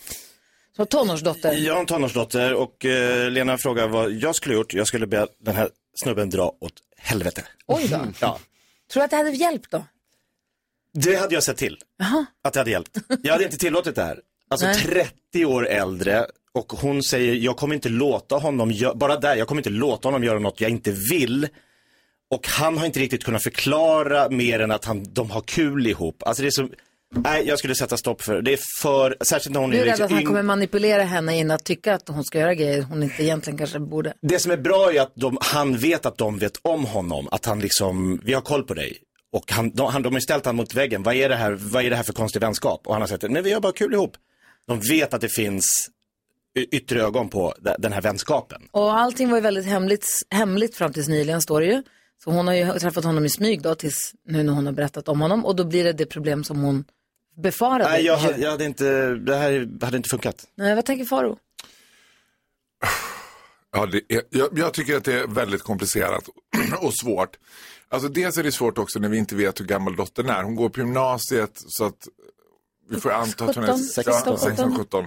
Som tonårsdotter. Jag har en tonårsdotter och eh, Lena frågar vad jag skulle gjort. Jag skulle be den här snubben dra åt helvete. Oj då. Ja, Tror du att det hade hjälpt då? det hade jag sett till. Jaha. Att det hade hjälpt. Jag hade inte tillåtit det här. Alltså Nej. 30 år äldre och hon säger jag kommer inte låta honom, bara där, jag kommer inte låta honom göra något jag inte vill. Och han har inte riktigt kunnat förklara mer än att han, de har kul ihop. Alltså det är så, nej jag skulle sätta stopp för det. Det är för, särskilt när hon Du är rädd liksom att han yng- kommer manipulera henne in att tycka att hon ska göra grejer hon inte egentligen kanske borde. Det som är bra är att de, han vet att de vet om honom, att han liksom, vi har koll på dig. Och han, de, han, de har ställt honom mot väggen, vad är, det här, vad är det här för konstig vänskap? Och han har sagt, men vi har bara kul ihop. De vet att det finns yttre ögon på de- den här vänskapen. Och allting var ju väldigt hemligt, hemligt fram tills nyligen står det ju. Så hon har ju träffat honom i smyg då tills nu när hon har berättat om honom. Och då blir det det problem som hon befarade. Nej, jag, hade- jag hade inte, det här hade inte funkat. Nej, vad tänker Faro? Ja, det är, jag, jag tycker att det är väldigt komplicerat och svårt. Alltså dels är det svårt också när vi inte vet hur gammal dottern är. Hon går på gymnasiet så att vi får anta att hon är 17, 16, 16, 17.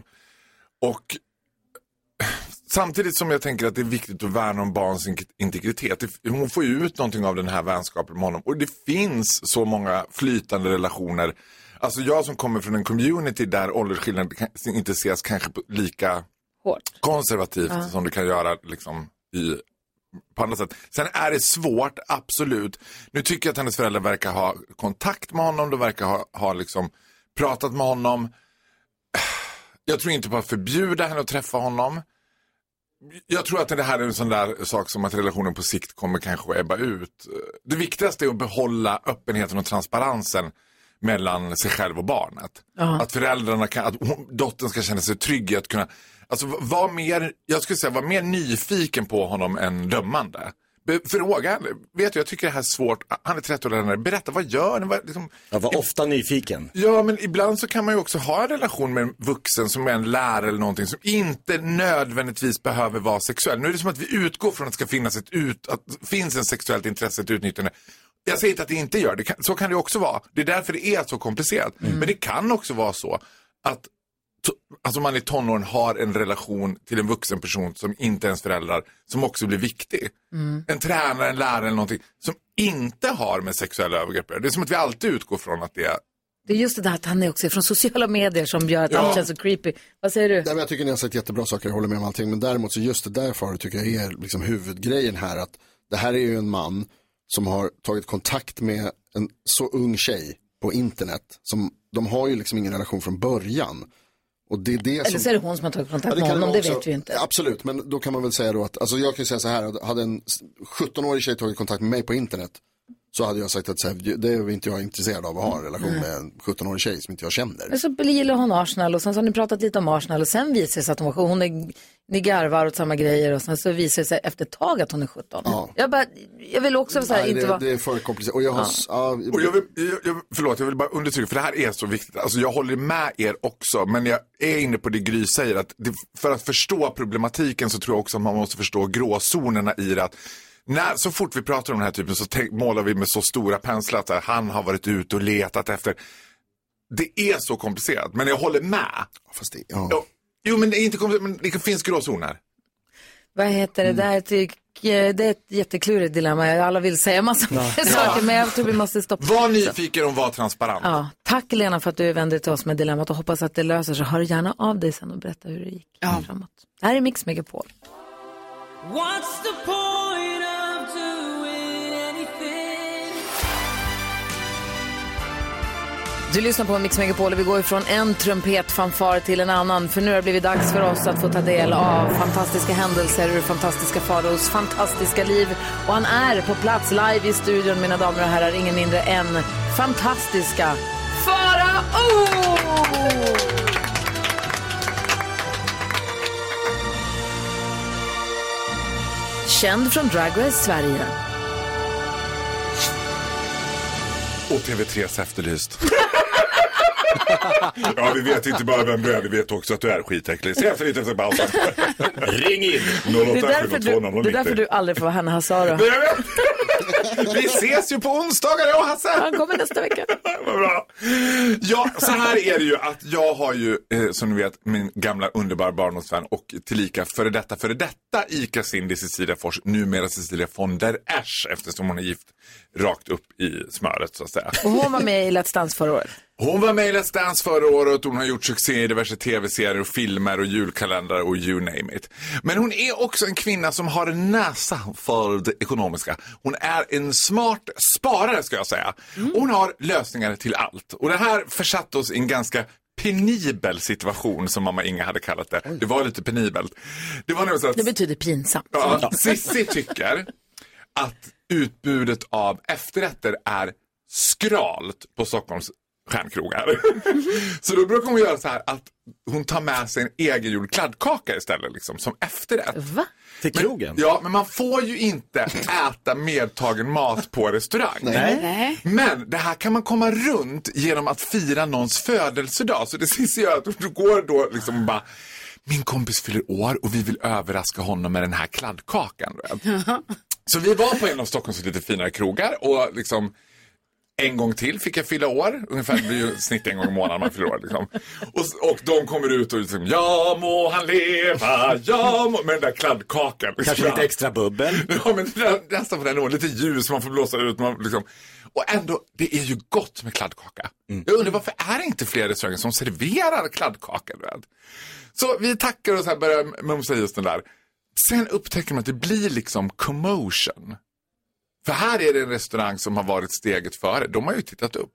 Och samtidigt som jag tänker att det är viktigt att värna om barns in- integritet. Hon får ju ut någonting av den här vänskapen med honom. Och det finns så många flytande relationer. Alltså jag som kommer från en community där åldersskillnaden inte ses kanske lika Hårt. konservativt Ja. som det kan göra liksom, i, på andra sätt. Sen är det svårt, absolut. Nu tycker jag att hennes föräldrar verkar ha kontakt med honom, de verkar ha, ha liksom, pratat med honom. Jag tror inte på att förbjuda henne att träffa honom. Jag tror att det här är en sån där sak som att relationen på sikt kommer kanske ebba ut. Det viktigaste är att behålla öppenheten och transparensen mellan sig själv och barnet. Ja. Att föräldrarna kan, att dottern ska känna sig trygg i att kunna, alltså var mer, jag skulle säga var mer nyfiken på honom än dömande. Fråga, vet du, jag tycker det här är svårt, han är 30 år äldre, berätta vad gör ni? Vad, liksom, Jag var ofta nyfiken. Ja, men ibland så kan man ju också ha en relation med en vuxen som är en lärare eller någonting som inte nödvändigtvis behöver vara sexuell. Nu är det som att vi utgår från att det ska finnas ett ut, att finns en sexuellt intresse, ett utnyttjande. Jag säger inte att det inte gör det, kan, så kan det också vara. Det är därför det är så komplicerat. Men det kan också vara så att alltså man i tonåren har en relation till en vuxen person som inte är ens föräldrar, som också blir viktig. Mm. En tränare, en lärare eller någonting som inte har med sexuella övergrepp. Det är som att vi alltid utgår från att det är Det är just det där att han är också från sociala medier som gör att Ja. allt känns så creepy. Vad säger du? Nej, men jag tycker ni har sagt jättebra saker, jag håller med om allting. Men däremot så just det där Farao tycker jag är liksom huvudgrejen här. Att det här är ju en man som har tagit kontakt med en så ung tjej på internet. Som, de har ju liksom ingen relation från början. Och det är det Eller som... så är det hon som har tagit kontakt Ja, med kan honom, det också. vet vi inte. Absolut, men då kan man väl säga då att, alltså jag kan säga så här, hade en 17-årig tjej tagit kontakt med mig på internet, Så hade jag sagt att så här, det är inte jag intresserad av att ha en relation med en 17-årig tjej som inte jag känner. Men så gillar hon Arsenal och sen så har ni pratat lite om Arsenal och sen visar det sig att hon, hon är, ni garvar åt samma grejer och sen så visar det sig efter ett tag att hon är 17. Jag, bara, jag vill också så här, Nej, inte det, vara... det är för komplicerat. Och jag har, Ja. ja. Och jag vill, jag, jag, förlåt, jag vill bara understryka, för det här är så viktigt. Alltså jag håller med er också, men jag är inne på det Gry säger. Att det, för att förstå problematiken så tror jag också att man måste förstå gråzonerna i det. Att när, så fort vi pratar om den här typen så tänk, målar vi med så stora penslar att här, han har varit ute och letat efter. Det är så komplicerat, men jag håller med. Fast det, ja. Jo, men det, är inte komplicerat, men det finns gråzoner. Vad heter det? Det, här tycker- det är ett jätteklurigt dilemma. Alla vill säga massa saker, men jag tror vi måste stoppa. Var nyfiken och var transparent. Ja, tack Lena för att du vände dig till oss med dilemmat och hoppas att det löser sig. Hör gärna av dig sen och berätta hur det gick framåt. Det här är Mix Megapol. What's the point Du lyssnar på Mix Megapol och vi går ifrån en trumpetfanfar till en annan. För nu har det blivit dags för oss att få ta del av fantastiska händelser ur fantastiska Faraos fantastiska liv. Och han är på plats live i studion, mina damer och herrar, ingen mindre än fantastiska Farao! Känd från Drag Race Sverige. Och TV3s Efterlyst. ja, vi vet inte bara vem du är, vi vet också att du är skitäcklig. Se efter lite efter pausen. Ring in! Det är, därför du, det är därför du aldrig får vara Hanna Hazaro. Vi ses ju på onsdagar jag och Hasse. Han kommer nästa vecka. Vad bra. Ja, så här är det ju att jag har ju, eh, som ni vet, min gamla underbara barndomsvän och tillika före detta, före detta ICA Cindy Cecilia Fors, numera Cecilia von der Esch, eftersom hon är gift rakt upp i smöret så att säga. Och hon var med i Let's Dance förra året. Hon var med i Let's Dance förra året och hon har gjort succé i diverse tv-serier och filmer och julkalendrar och you name it. Men hon är också en kvinna som har en näsa för det ekonomiska. Hon är en smart sparare ska jag säga. Och hon har lösningar till allt. Och det här försatte oss i en ganska penibel situation som mamma Inga hade kallat det. Det var lite penibelt. Det var så att Det betyder pinsamt. Ja, Sissi tycker att utbudet av efterrätter är skralt på Stockholms stjärnkrogar. Så då brukar hon göra så här att hon tar med sig en egengjord kladdkaka istället liksom, som efterrätt. Va? Till krogen? Ja, men man får ju inte äta medtagen mat på restaurang. Nej. Men det här kan man komma runt genom att fira någons födelsedag. Så det sista gör att du går då liksom bara min kompis fyller år och vi vill överraska honom med den här kladdkakan. Så vi var på en av Stockholms lite finare krogar och liksom en gång till fick jag fylla år. Ungefär, det blir ju snitt en gång i månaden man fyller år. Liksom. Och, och de kommer ut och liksom, ja må han leva, ja må... Med den där kladdkakan. Kanske lite extra bubbel. Ja, men nästan på den nivån. Lite ljus man får blåsa ut. Man, liksom. Och ändå, det är ju gott med kladdkaka. Jag undrar varför är det inte fler restauranger som serverar kladdkaka? Vet? Så vi tackar och så här börjar mumsa i oss den där. Sen upptäcker man att det blir liksom commotion. För här är det en restaurang som har varit steget före. De har ju tittat upp.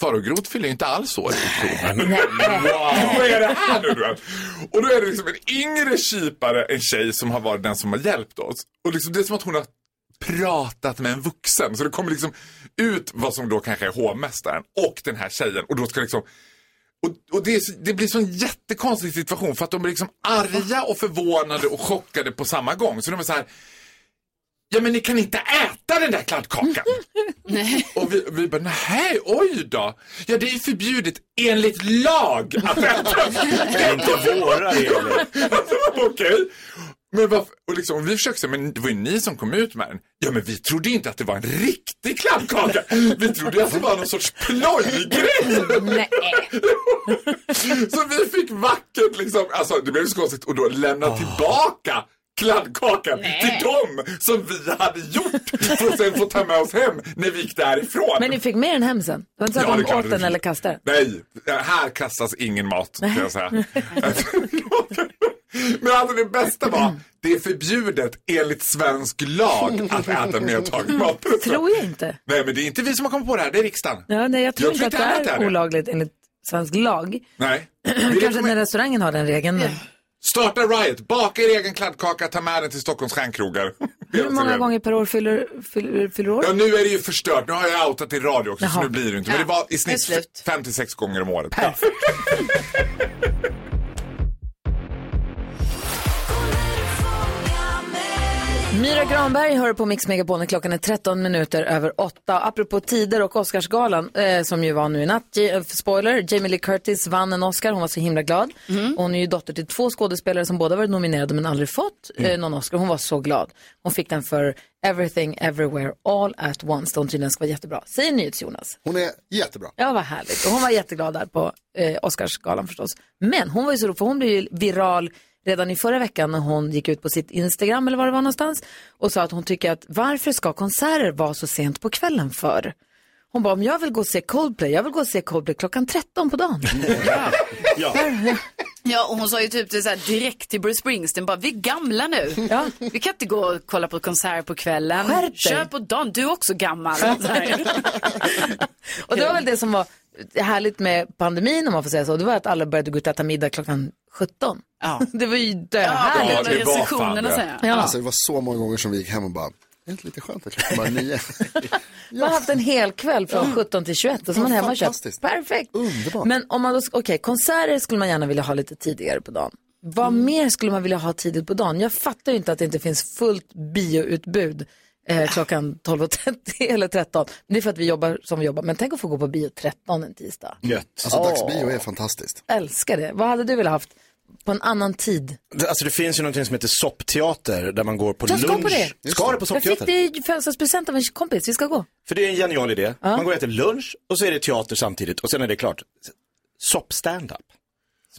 Farao fyller ju inte alls år i oktober. Wow, vad är det här nu? vet? Och då är det liksom en yngre kypare, en tjej som har varit den som har hjälpt oss. Och liksom, det är som att hon har pratat med en vuxen. Så det kommer liksom ut vad som då kanske är hovmästaren och den här tjejen. Och då ska liksom och, och det, är, det blir så en jättekonstig situation för att de blir liksom arga och förvånade och chockade på samma gång. Så de är så här, ja men ni kan inte äta den där kladdkakan. Och vi, vi bara, nej, oj då. Ja det är förbjudet enligt lag att äta. Det är inte våra regler. Okej. Men varför, och liksom, vi försökte säga, men det var ju ni som kom ut med den. Ja men vi trodde inte att det var en riktig kladdkaka. Vi trodde att det var någon sorts plojgrej. Nej. Så vi fick vackert liksom, alltså det blev så konstigt och då lämna tillbaka kladdkakan till dem som vi hade gjort för att sen få ta med oss hem när vi gick därifrån. Men ni fick med den hem sen? Det var inte så Ja, att det de åt den eller kastade Nej, här kastas ingen mat kan jag säga. Men alltså det bästa var, det är förbjudet enligt svensk lag att äta medtagen mat. Tror jag inte. Nej men det är inte vi som har kommit på det här, det är riksdagen. Ja, nej, jag tror Jag inte att det är är olagligt enligt svensk lag. Nej. Kanske när restaurangen har den regeln. Men... Starta Riot, baka er egen kladdkaka, ta med den till Stockholms stjärnkrogar. Hur många gånger per år fyller, fyller, fyller år? Ja, nu är det ju förstört. Nu har jag outat i radio också, så Jaha. nu blir det inte. Men det var i snitt slut. 56 gånger om året. Myra Granberg hör på Mix Megapol när klockan är 13 minuter över 8. Apropå tider och Oscarsgalan eh, som ju var nu i natt. J- eh, spoiler, Jamie Lee Curtis vann en Oscar. Hon var så himla glad. Hon är ju dotter till två skådespelare som båda varit nominerade men aldrig fått eh, någon Oscar. Hon var så glad. Hon fick den för Everything Everywhere All At Once. där Hon tydligen ska vara jättebra. Säger NyhetsJonas. Hon är jättebra. Ja, vad härligt. Och hon var jätteglad där på eh, Oscarsgalan förstås. Men hon var ju så rolig, för hon blev ju viral redan i förra veckan när hon gick ut på sitt Instagram eller var det var någonstans och sa att hon tycker att varför ska konserter vara så sent på kvällen för? Hon bara, om jag vill gå och se Coldplay, jag vill gå och se Coldplay klockan 13 på dagen. Ja. ja, och hon sa ju typ det så här direkt till Bruce Springsteen, bara vi är gamla nu. Ja. Vi kan inte gå och kolla på konsert på kvällen. Skärp dig. Kör på dagen, du är också gammal. Och det var väl det som var härligt med pandemin om man får säga så. Det var att alla började gå ut och äta middag klockan 17. Ja. Det var ju döhärligt. Ja, det var fan säger det. Ja. Alltså, det var så många gånger som vi gick hem och bara, det är inte lite skönt att klockan bara nio. Man har haft en hel kväll från 17 till 21 och så man hemma och. Fantastiskt. Perfekt. Underbart. Men om man då, okej, konserter skulle man gärna vilja ha lite tidigare på dagen. Vad mer skulle man vilja ha tidigt på dagen? Jag fattar ju inte att det inte finns fullt bioutbud eh, klockan 12.30 eller 13. Men det är för att vi jobbar som vi jobbar. Men tänk att få gå på bio 13 en tisdag. Gött. Alltså dagsbio är fantastiskt. Älskar det. Vad hade du velat haft på en annan tid? Det- Alltså det finns ju någonting som heter soppteater där man går på Jag lunch. ska på det. Ska du på Jag fick soppteater? det i födelsedagspresent av en kompis. Vi ska gå. För det är en genial idé. Man går och äter lunch och så är det teater samtidigt och sen är det klart. Sopp-standup.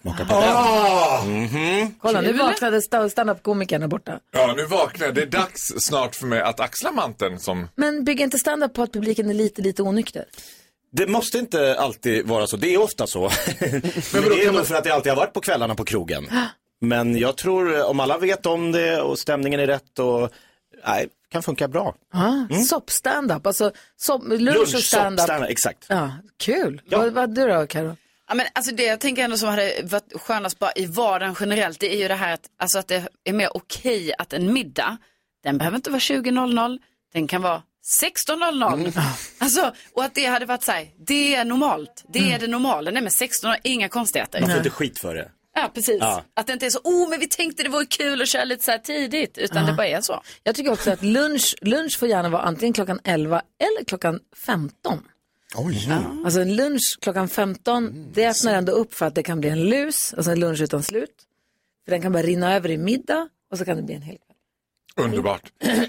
Smaka på Ah! den. Mhm. Kolla, nu vaknade sta- standup-komikern där borta. Ja, nu vaknar. Det är dags snart för mig att axla manteln som... Men bygger inte standup på att publiken är lite, lite onykter? Det måste inte alltid vara så. Det är ofta så. Men det är nog för att det alltid har varit på kvällarna på krogen. Men jag tror om alla vet om det och stämningen är rätt och nej, kan funka bra. Ah, Sopp-standup, alltså sopp, lunch, och stand-up. stand-up, exakt. Ja, kul. Vad, vad du då, Karo? Ja, men alltså det jag tänker ändå som hade varit skönast bara i vardagen generellt, det är ju det här att, alltså att det är mer okej att en middag, den behöver inte vara 20.00, den kan vara 16.00. Alltså, och att det hade varit så här, det är normalt, det är det normala, nej men 16 inga konstigheter. Man får inte skit för det. Ja, precis. Ja. Att det inte är så, oh men vi tänkte det vore kul att köra lite så här tidigt, utan Ja. det bara är så. Jag tycker också att lunch, lunch får gärna vara antingen klockan 11 eller klockan 15. Oj. Alltså en lunch klockan 15, det öppnar ändå upp för att det kan bli en lus, alltså en lunch utan slut. För den kan bara rinna över i middag och så kan det bli en hel. Underbart.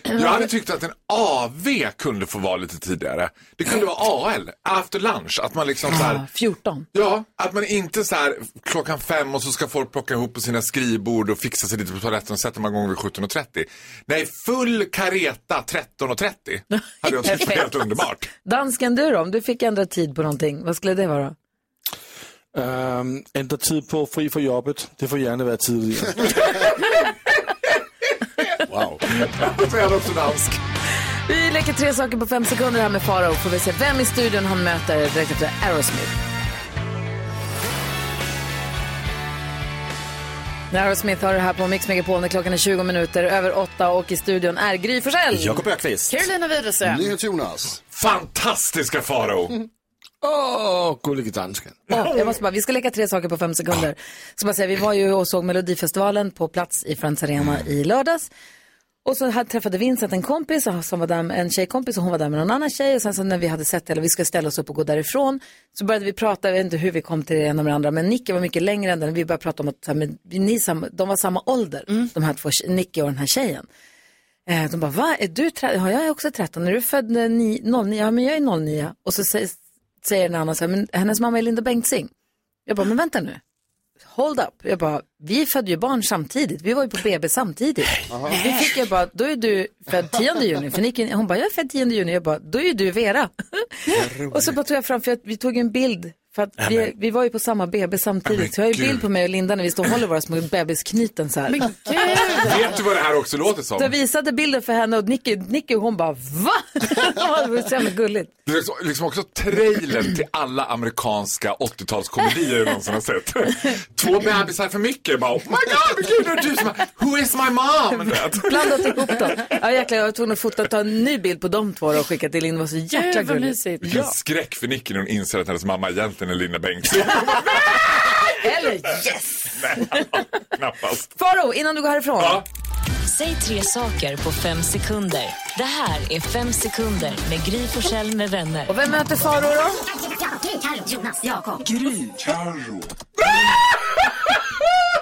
Jag hade tyckt att en AV kunde få vara lite tidigare. Det kunde vara AL, after lunch. Att man liksom så här, 14. ja, att man inte så här klockan fem och så ska folk plocka ihop på sina skrivbord och fixa sig lite på toaletten och sätter man igång vid 17.30. Nej, full kareta 13.30 hade jag tyckt var helt underbart. Dansken du då, om du fick ändra tid på någonting, vad skulle det vara? Um, ändra tid på fri för jobbet. Det får gärna vara tidigare. Wow. Så är han också dansk. Vi leker tre saker på fem sekunder här med Farao. Får vi se vem i studion han möter direkt efter Aerosmith. Aerosmith har det här på Mix Megapol när klockan är 20 minuter över åtta och i studion är Gry Forssell. Jakob Öqvist. Carolina Widerström. Jonas. Fantastiska Farao. Åh, gullige dansken. Ja, jag måste bara, vi ska leka tre saker på fem sekunder. Så bara säga, vi var ju och såg Melodifestivalen på plats i Friends Arena i lördags. Och så hade, träffade Vincent en kompis, som var där, med- en tjejkompis och hon var där med någon annan tjej. Och sen så när vi hade sett eller vi skulle ställa oss upp och gå därifrån så började vi prata, jag vet inte hur vi kom till det ena med det andra, men Nicky var mycket längre än den. Vi började prata om att så här, men, ni, de var samma ålder, de här två, Nicky och den här tjejen. Eh, de bara, va, är du 13? Ja, jag är också 13. Är du född eh, ni- 09? Ja, men jag är 09. Och så säger, säger en annan så här, men hennes mamma är Linda Bengtzing. Jag bara, men vänta nu. Hold up. Jag bara, vi födde ju barn samtidigt. Vi var ju på BB samtidigt. Vi fick jag bara, då är du född 10 juni. För Nicky, hon bara, jag är född 10 juni. Jag bara, då är ju du Vera. och så bara tog jag fram, för jag, vi tog en bild För att vi, vi var ju på samma BB samtidigt. Så jag har ju gud. bild på mig och Linda när vi står och håller våra små bebisknyten så här. Men gud! Vet du vad det här också låter som? Så jag visade bilden för henne och Nicky, Nicky hon bara va? det var så jävla gulligt. Det är liksom, liksom också trailern till alla amerikanska 80-talskomedier jag någonsin har sett. Två bebisar för mycket. Bara, oh my god, men gud, är det du som är, who is my mom? Blandat ihop dem. Ja jäklar, jag var tvungen att fota, ta en ny bild på de två och skicka till Linda. Det var så jäkla Gud, gulligt. mysigt. Vilken skräck för Nicky när hon inser att hennes mamma egentligen är Linda Bengtzing. Eller yes! Knappast. Faro, innan du går härifrån. Säg tre saker på fem sekunder. Det här är Fem sekunder med Gry Forssell med vänner. Och vem möter Faro då? Jonas, Jakob. Gry. Carro.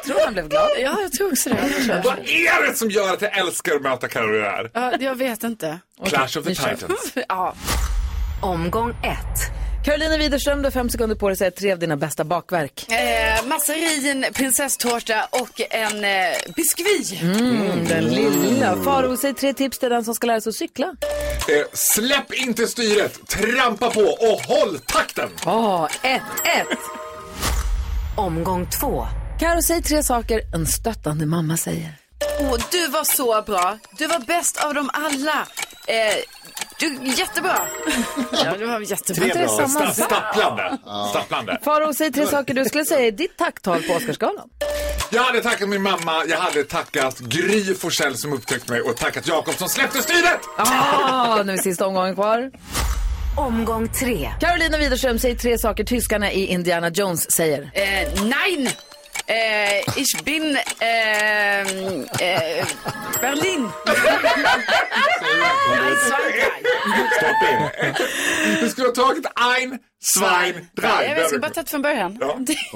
Tror han blev glad. Ja, jag tror också det. Vad är det som gör att jag älskar att möta Carro här? Ja, jag vet inte. Clash of the. Titans. ja. Omgång ett. Carolina Widerström, du har fem sekunder på dig att säga tre av dina bästa bakverk. Eh, massarin, prinsesstårta och en eh, biskvi. Mm, den lilla. Faro, säg tre tips till den som ska lära sig att cykla. Eh, släpp inte styret, trampa på och håll takten. Ja, ett, ett. Omgång två. Karo, säg tre saker en stöttande mamma säger. Åh, du var så bra. Du var bäst av dem alla. Eh, du, jättebra. ja, det var jättebra. Tre bra. Sta- Stapplande. Stapplande. Faro, säg tre saker du skulle säga i ditt tacktal på Oscarsgalan. Jag hade tackat min mamma, jag hade tackat Gry Forssell som upptäckte mig och tackat Jakob som släppte styret. Ah, nu är sista omgången kvar. Omgång tre. Carolina Widerström, säg tre saker tyskarna i Indiana Jones säger. Eh, nein. Eh, ich bin eh, eh, Berlin. Stopp in. Du skulle ha tagit ein, zwein, drei. Jag ska bara ta det från början.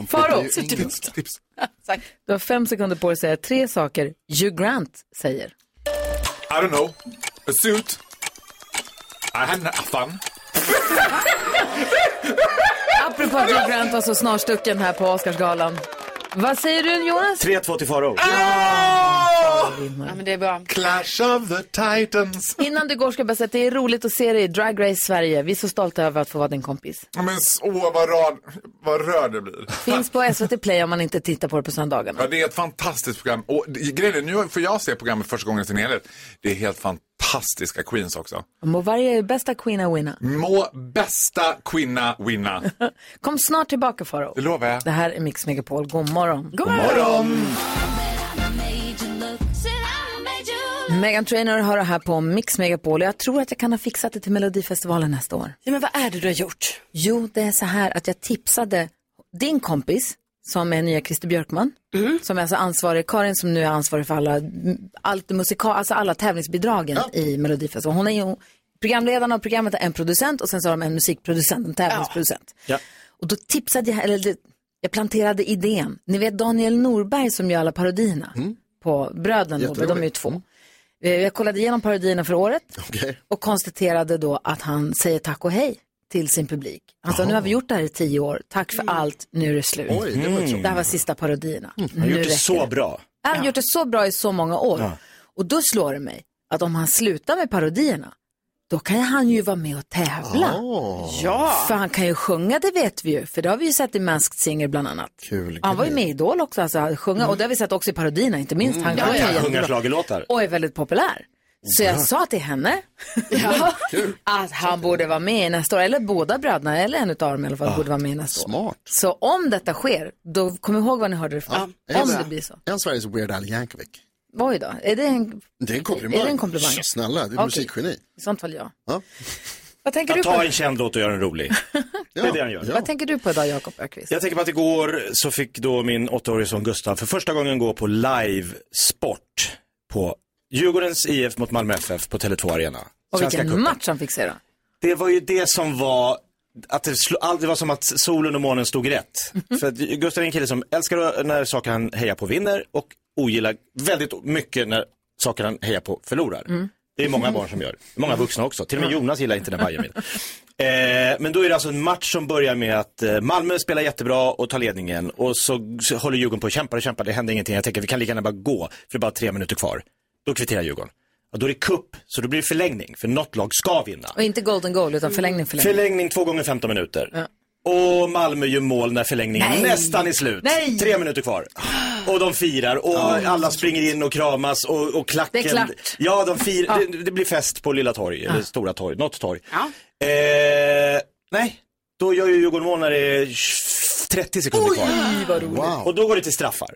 Faro. Tips, tips. Tack. du har fem sekunder på dig att säga tre saker Hugh Grant säger. I don't know. A suit. I had fun. Apropå att Hugh Grant var så snarstucken här på Oscarsgalan. Vad säger du Jonas? 3-2 till Faro. Ja, men det är bra. Clash of the Titans. Innan du går ska jag bara säga att det är roligt att se dig i Drag Race Sverige. Vi är så stolta över att få vara din kompis. Ja, Men åh, vad, rad, vad röd det blir. Finns på SVT Play om man inte tittar på det på söndagarna. Ja, det är ett fantastiskt program. Och grejen är, nu får jag se programmet första gången i sin helhet. Det är helt fantastiska queens också. Må varje bästa queena winna. Må bästa kvinna winna. Kom snart tillbaka Faro. Det lovar jag. Det här är Mix Megapol. God morgon. God morgon. Megan Trainor har det här på Mix Megapol. Jag tror att jag kan ha fixat det till Melodifestivalen nästa år. Ja, men vad är det du har gjort? Jo, det är så här att jag tipsade din kompis som är nya Christer Björkman, som är alltså ansvarig, Karin som nu är ansvarig för alla, allt musika, alltså alla tävlingsbidragen i Melodifestivalen. Hon är ju programledaren av programmet är en producent och sen så har de en musikproducent, en tävlingsproducent. Ja. Och då tipsade jag, eller det, jag planterade idén. Ni vet Daniel Norberg som gör alla parodierna på Bröderna Norberg, de är ju två. Eh, Jag kollade igenom parodierna för året och konstaterade då att han säger tack och hej till sin publik. Han sa, nu har vi gjort det här i tio år, tack för allt, nu är det slut. Oj, det var tråkigt. det här var sista parodierna. Han har gjort det så bra. Han har gjort det så bra i så många år. Ja. Och då slår det mig att om han slutar med parodierna, då kan han ju vara med och tävla. Ja. För han kan ju sjunga, det vet vi ju. För det har vi ju sett i Masked Singer bland annat. Kul. Han var ju med i Idol också, alltså sjunga. Och det har vi sett också i parodierna, inte minst. Han kan Ja, ju ja. schlagerlåtar. Och är väldigt populär. Så jag sa till henne ja, att han borde vara med nästa år. Eller båda bröderna, eller en av dem i alla fall, borde vara med nästa år. Smart. Så om detta sker, då kom ihåg vad ni hörde det ifrån. Ja. Om det blir så. En Sveriges Weird Al Yankovic. Oj då, är det en, Det är en komplimang. Är det en komplimang? Snälla, det är Okej. musikgeni. i sånt fall ja. Ja. Vad tänker du Att ta på? en känd låt och göra den rolig. Det är det han gör. Vad tänker du på idag, Jakob Ökvist? Jag tänker på att igår så fick då min åttaårige son Gustav för första gången gå på live-sport på Djurgårdens IF mot Malmö FF på Tele2 Arena. Och Svenska vilken cupen. match han fick se då. Det var ju det som var, att det, all- det var som att solen och månen stod rätt. För att Gustav är en kille som älskar när saker han hejar på vinner och ogillar väldigt mycket när saker han hejar på förlorar. Det är många barn som gör. Många vuxna också. Till och med Jonas gillar inte när Bayern vinner. Eh, men då är det alltså en match som börjar med att eh, Malmö spelar jättebra och tar ledningen. Och så, så håller Djurgården på och kämpar och kämpar. Det händer ingenting. Jag tänker vi kan lika gärna bara gå. För det är bara tre minuter kvar. Då kvitterar Djurgården. Och då är det kupp, så då blir det förlängning. För något lag ska vinna. Och inte golden goal, utan förlängning, förlängning. Förlängning två gånger 15 minuter. Och Malmö gör mål när förlängningen Nej. nästan är slut. Nej. Tre minuter kvar. Och de firar och alla springer in och kramas och, och klacken. Det är klart. Ja, de firar. Ja. Det, det blir fest på Lilla torg, eller Stora torg, något torg. Ja. Eh, nej, då gör ju Djurgården mål när det är 30 sekunder kvar. vad roligt. Och då går det till straffar.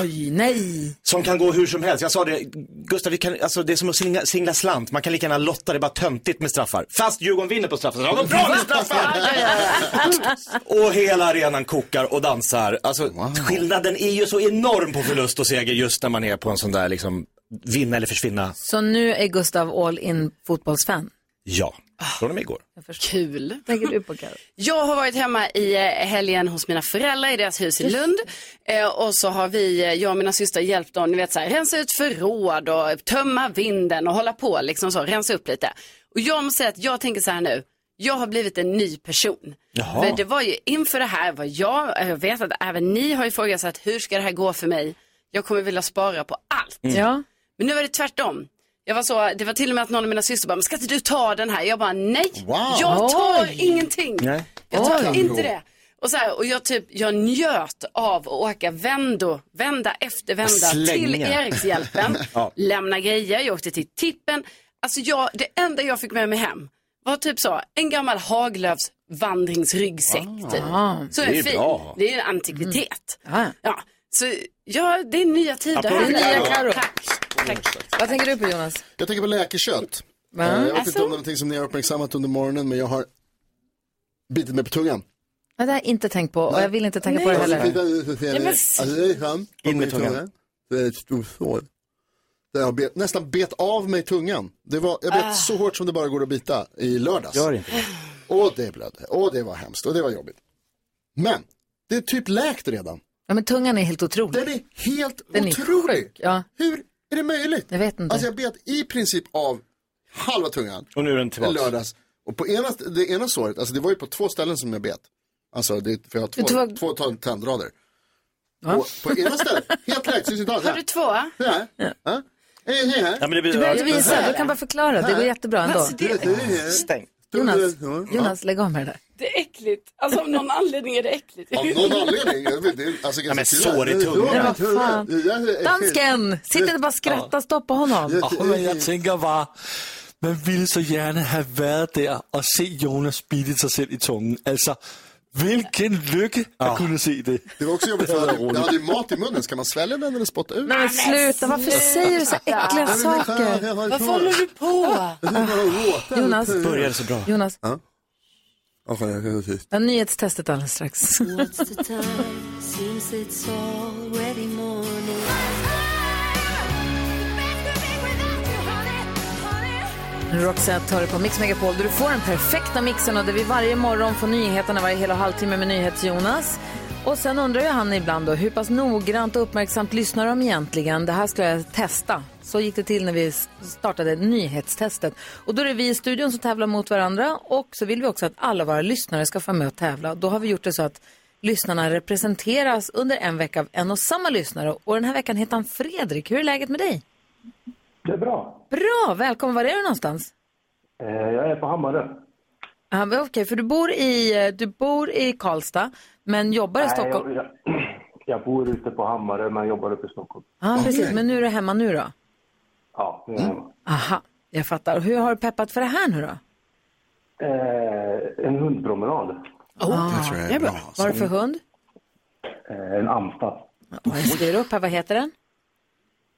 Oj, nej. Som kan gå hur som helst. Jag sa det, Gustav, vi kan, alltså, det är som att singla, singla slant. Man kan lika gärna lotta, det är bara töntigt med straffar. Fast Djurgården vinner på straffar. Så, vad bra med straffar! och hela arenan kokar och dansar. Alltså, skillnaden är ju så enorm på förlust och seger just när man är på en sån där liksom, vinna eller försvinna. Så nu är Gustav all in fotbollsfan? Ja, från och med igår. Kul. tänker du på Karo? Jag har varit hemma i eh, helgen hos mina föräldrar i deras hus i Lund. Eh, och så har vi, eh, jag och mina systrar hjälpt dem, ni vet så här, rensa ut förråd och tömma vinden och hålla på liksom så, rensa upp lite. Och jag måste säga att jag tänker så här nu, jag har blivit en ny person. Jaha. För det var ju inför det här, var jag, jag vet att även ni har ifrågasatt, hur ska det här gå för mig? Jag kommer vilja spara på allt. Mm. Ja. Men nu var det tvärtom. Jag var så, det var till och med att någon av mina systrar bara, men ska inte du ta den här? Jag bara, nej, Wow. jag tar Oj. ingenting. Nej. Jag tar Oj. inte det. Och, så här, och jag, typ, jag njöt av att åka vändo, vända efter vända till Erikshjälpen, Ja. lämna grejer, jag åkte till tippen. Alltså jag, det enda jag fick med mig hem var typ så, en gammal Haglöfs vandringsryggsäck. Typ. Ah. Så Det är fin. bra. Det är en antikvitet. Ja. Ja, så ja, det är nya tider. Applåd för här. Karo. Karo. Tack. Vad tänker du på Jonas? Jag tänker på läkekött. Va? Eh, Jag vet Alltså? inte om det är någonting som ni har uppmärksammat under morgonen, men jag har bitit mig på tungan. Ja, Det har jag inte tänkt på och jag vill inte tänka på det heller. men- Alltså, det är på In med tungan. tunga. Det är ett stort sår. Jag bet, nästan bet av mig tungan. Det var, jag bet Ah. så hårt som det bara går att bita i lördags. Gör inte det. Och det blödde. Och det var hemskt. Och det var jobbigt. Men, det är typ läkt redan. Ja, men tungan är helt otrolig. Den är helt Den är otrolig. sjuk. Ja, Hur är det möjligt? jag vet inte. Alltså jag bet i princip av halva tungan Och nu är den tillbaka. lördags. Och på ena, det ena såret, alltså det var ju på två ställen som jag bet. Alltså det, för jag har två, tog- två ta- tandrader. Och på ena stället, helt läkt, syns inte alls. Har du två? Ja. Ja. Hej, hej, hej. Ja, men det blir, Du behöver inte visa, du kan bara förklara. Det går jättebra ändå. Alltså, det, Stäng. Jonas. Jonas, lägg av med det där. det är äckligt. Alltså av någon anledning är det äckligt. Av någon anledning. Jag vet, det är, alltså, men ganska sår i tungan. Dansken! Sitt inte bara och skratta, stoppa honom. Ja, men jag tänker bara, man ville så gärna ha varit där och se Jonas bitit sig själv i tungan. Alltså, vilken lycka att kunna se det. Det var också jobbigt för jag hade mat i munnen. Ska man svälja den eller spotta ut? Nej men sluta, varför säger du så äckliga saker? Varför håller du på? Jonas, Började så bra. Jonas, Ja, jag ja, nyhetstestet alldeles strax. Roxette hör på Mix Megapol där du får den perfekta mixen och där vi varje morgon får nyheterna varje hel och halvtimme med NyhetsJonas. Och sen undrar ju han ibland då, hur pass noggrant och uppmärksamt lyssnar de egentligen? Det här ska jag testa. Så gick det till när vi startade nyhetstestet. Och då är det vi i studion som tävlar mot varandra och så vill vi också att alla våra lyssnare ska få med och tävla. Då har vi gjort det så att lyssnarna representeras under en vecka av en och samma lyssnare. Och den här veckan heter han Fredrik. Hur är läget med dig? Det är bra. Bra, välkommen. Var är du någonstans? Eh, Jag är på Hammarö. Men Okej, för du bor, i, eh, du bor i Karlstad men jobbar i Nej, Stockholm. Jag, jag, jag bor ute på Hammarö men jobbar uppe i Stockholm. Ja, precis. Men nu är du hemma nu då? Ja, nu är jag hemma. Aha, jag fattar. Hur har du peppat för det här nu då? Eh, en hundpromenad. Oh, Det tror jag är bra. Vad har du för hund? Eh, en Amstaff. Ja, Jag skriver upp här, vad heter den?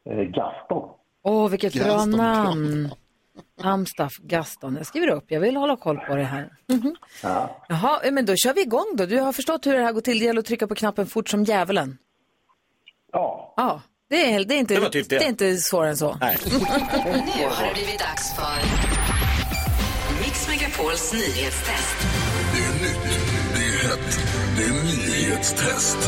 Eh, Gaston. Åh, vilket bra namn. Amstaff Gaston. Jag skriver upp, jag vill hålla koll på det här. Mhm. Ja. Jaha, men då kör vi igång då. Du har förstått hur det här går till. Det gäller att trycka på knappen fort som djävulen. Ja. Ja, det är, det är, inte, Det var typ det. är inte svårare än så. Nej. Nu har det blivit dags för Mix Megapols nyhetstest. Det är nytt, det är hett, det är nyhetstest.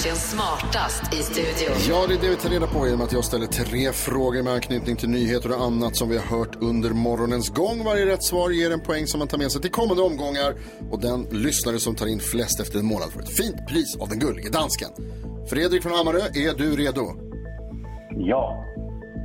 Egentligen smartast i studion? Ja, det är det vi tar reda på genom att jag ställer tre frågor med anknytning till nyheter och annat som vi har hört under morgonens gång. Varje rätt svar ger en poäng som man tar med sig till kommande omgångar. Och den lyssnare som tar in flest efter en månad får ett fint pris av den gullige dansken. Fredrik från Hammarö, är du redo? Ja.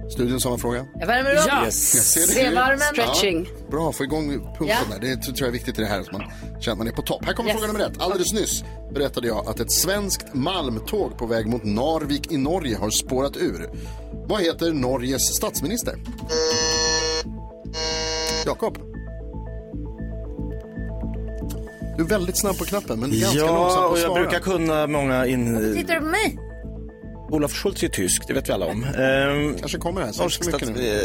Studion samma fråga. Jag värmer upp. Ja. Jag ser det. Trevarmen. Stretching. Ja, bra, få igång pumpen Ja. där. Det tror jag är viktigt i det här, att man känner att man är på topp. Här kommer Yes. fråga nummer ett. Alldeles nyss berättade jag att ett svenskt malmtåg på väg mot Narvik i Norge har spårat ur. Vad heter Norges statsminister? Jakob? Du är väldigt snabb på knappen, men ganska långsam Ja, på och att jag svara. brukar kunna många in... Tittar du på mig? Olaf Schultz är tysk, det vet vi alla om. Ehm, Kanske kommer här, så norsk mycket stats- nu. eh,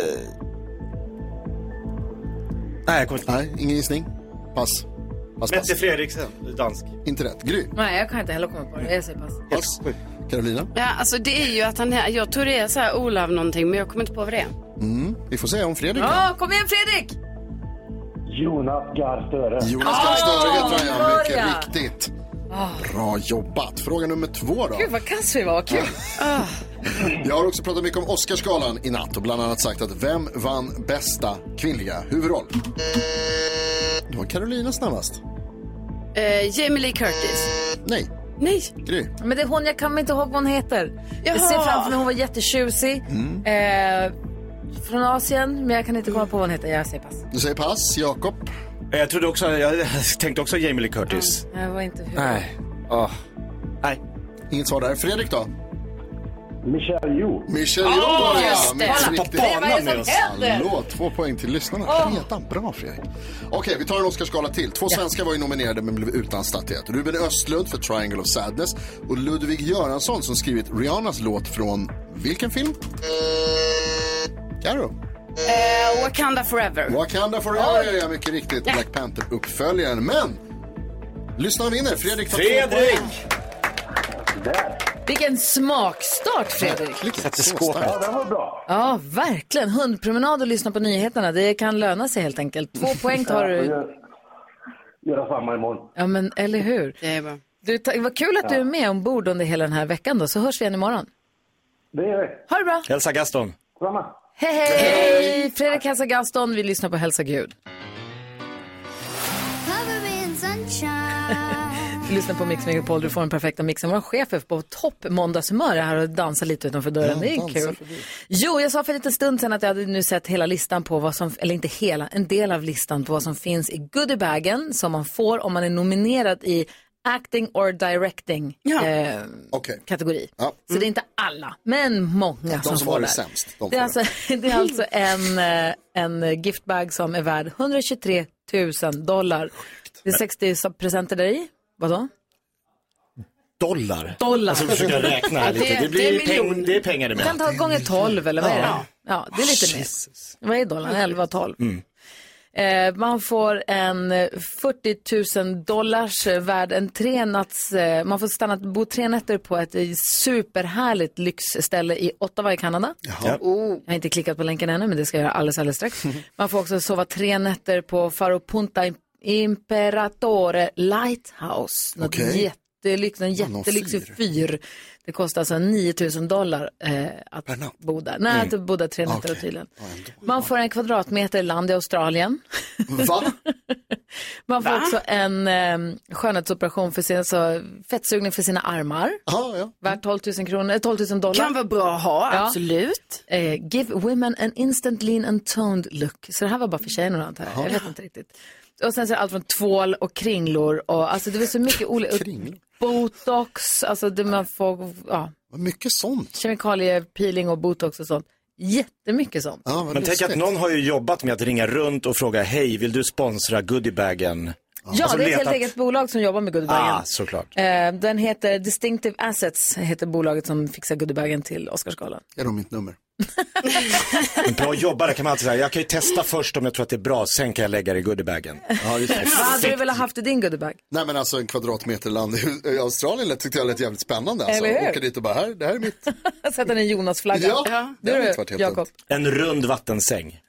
Nej, jag kommer inte... Nej, ingen gissning. Pass. Pass, Mette pass. Fredriksen, dansk. Inte rätt. Gry. Nej, jag kan inte heller komma på det. Jag säger pass. Pass. Carolina. Ja, alltså det är ju att han jag tror det är så här Olav någonting, men jag kommer inte på vad det är. Mm. Vi får se om Fredrik kan. Ja, kom igen Fredrik! Jonas Gahr Støre. Jonas Ah, Gahr heter han, ja. Mycket riktigt. Bra jobbat. Fråga nummer två då. Gud vad kass vi var, kul. Jag har också pratat mycket om Oscarsgalan i natt och bland annat sagt att vem vann bästa kvinnliga huvudroll? Det var Carolina snabbast. Eh, Jamie Lee Curtis. Nej. Nej. Gry. Men det är hon, jag kan inte ihåg vad hon heter. Jag Jaha. ser framför mig, hon var jättetjusig. Mm. Eh, från Asien, men jag kan inte komma på vad hon heter. Jag säger pass. Du säger pass. Jakob. Jag trodde också, jag tänkte också Jamie Lee Curtis. Jag var inte huvud. Nej. Åh. Nej. Inget svar där. Fredrik då? Michelle Yeoh. Michelle Åh, Yeoh var det, ja. just det. Kolla, riktigt. vad är det som händer? Hallå, två poäng till lyssnarna. Åh. Redan. Bra Fredrik. Okej, vi tar en Oscarsgala till. Två svenskar var ju nominerade men blev utan statyett. Ruben Östlund för Triangle of Sadness och Ludvig Göransson som skrivit Rihannas låt från vilken film? Karo. Eh, Wakanda Forever. Wakanda Forever, ja mycket riktigt. Black Panther-uppföljaren. Men lyssnarna vinner. Fredrik tar två Fredrik! Vilken smakstart, Fredrik. Sätter skåpet. Ja, det var bra. Ja, verkligen. Hundpromenad och lyssna på nyheterna. Det kan löna sig helt enkelt. Två poäng tar Jag får du. göra, göra samma imorgon. Ja, men eller hur? Det är bra. Du, ta- vad kul att du är med ombord under hela den här veckan då, så hörs vi igen imorgon. Det är det. Ha det bra! Hälsa Gaston. Samma. Hej, hej! Fredrik hälsar Gaston, vi lyssnar på Hälsa Gud. Lyssnar på Mix Megapol, du får den perfekta mixen. Vår chef är på topp måndagshumör är här och dansar lite utanför dörren. Ja, det är kul. förbi. Jo, jag sa för en liten stund sedan att jag hade nu sett hela listan på vad som, eller inte hela, en del av listan på vad som finns i goodiebagen som man får om man är nominerad i acting or directing eh, Okej. kategori. Ja. Så det är inte alla, men många som, som får det sämst, de det, är alltså, det är alltså en, eh, en giftbag som är värd 123 000 dollar. Det är 60 presenter där i. Vadå? Dollar. Dollar. Alltså försöka räkna här lite. Det- Det, blir det är peng, det är pengar det Du kan med. ta gånger 12 eller vad är det? Ja. Ja, det är lite mer. Vad är dollarn? 11, 12. Mm. Eh, man får en eh, 40 000 dollars eh, värd, en tre natts, eh, man får stanna, bo tre nätter på ett eh, superhärligt lyxställe i Ottawa i Kanada. Jaha. Oh. Jag har inte klickat på länken ännu, men det ska jag göra alldeles, alldeles strax. Man får också sova tre nätter på Faro Punta Imperatore Lighthouse. Något Okej. Jättelyx, en Ja, någon jättelyxig fyr. fyr. Det kostar alltså 9 000 dollar eh, att Per natt? bo där. Nej, att bo där tre nätter och tydligen. Man får en kvadratmeter land i Australien. Va? Man får också en eh, skönhetsoperation för sin, alltså, fettsugning för sina armar. Ja, ja. Värt 12 000 kronor, eh, 12 000 dollar. Kan vara bra att ha, Ja. absolut. Eh, give women an instant lean and toned look. Så det här var bara för tjejerna antar jag. Jag vet inte riktigt. Och sen så är det allt från tvål och kringlor och alltså det var så mycket olika. Botox, alltså det man får, ja, Vad mycket sånt. kemikaliepeeling och botox och sånt. Jättemycket sånt. Ja, Men tänk att lustigt. någon har ju jobbat med att ringa runt och fråga hej, vill du sponsra goodiebagen? Ja, Alltså det är ett letat- helt eget bolag som jobbar med goodiebagen. Ah, såklart. Eh, den heter Distinctive Assets, heter bolaget som fixar goodiebagen till Oscarsgalan. Är de mitt nummer? En bra jobbare kan man alltid säga, jag kan ju testa först om jag tror att det är bra, sen kan jag lägga det i goodiebaggen. Ja, det. Vad hade du velat haft i din goodiebag? Nej men alltså en kvadratmeter land i- Australien lät- tyckte jag lät jävligt spännande. Alltså. Eller hur? Åka dit och bara, här, det här är mitt. Sätta en Jonas-flagga. Ja, det du hade inte varit helt Jakob. En rund vattensäng.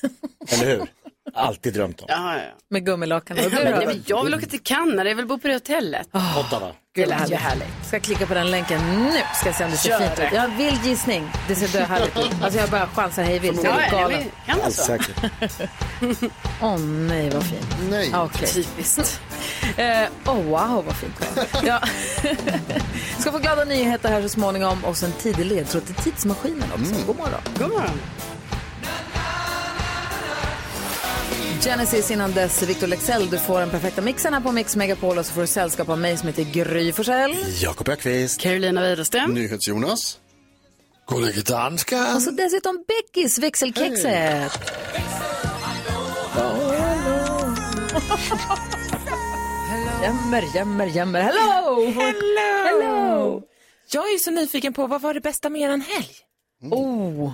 Eller hur? Alltid drömt om. Ja, ja. Med gummilakan. Och du nej, då? jag vill åka till Kanada, jag vill bo på det hotellet. Ottawa. Gud, Det ju härligt. Ska klicka på den länken nu? Ska jag se om det ser Kör fint ut. Jag har vild gissning. Det ser döhärligt ut. Alltså jag bara chansar hej vilt. Jag Ja, är galen. kan alltså. Åh nej, vad fint. Nej. Okej. Typiskt. Eh, oh, wow, vad fint. Ja. Ska få glada nyheter här så småningom och så en tidig ledtråd till tidsmaskinen också. God morgon. God morgon. Genesis innan dess, Victor Lexell. Du får den perfekta mixen här på Mix Megapol och så får du sällskap av mig som heter Gry Forssell. Jakob Öqvist. Carolina Widerström. NyhetsJonas. Gullige dansken. Och så dessutom Beckis, växelkexet. Jämmer, jämmer, jämmer. Hello! Hello! Hello! Jag är så nyfiken på, vad var det bästa med en helg? Oh.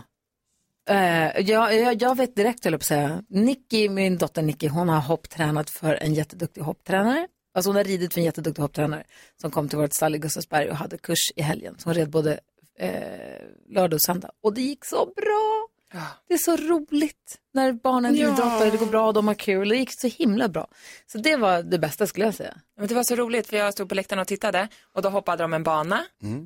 Eh, jag, jag, jag vet direkt, höll jag på att säga. Nicky, min dotter Nicky, hon har hopptränat för en jätteduktig hopptränare. Alltså hon har ridit för en jätteduktig hopptränare som kom till vårt stall i Gustavsberg och hade kurs i helgen. Så hon red både eh, lördag och söndag. Och det gick så bra. Det är så roligt när barnen Ja. idrottar, det går bra, de har kul. Det gick så himla bra. Så det var det bästa skulle jag säga. Men det var så roligt för jag stod på läktaren och tittade och då hoppade de en bana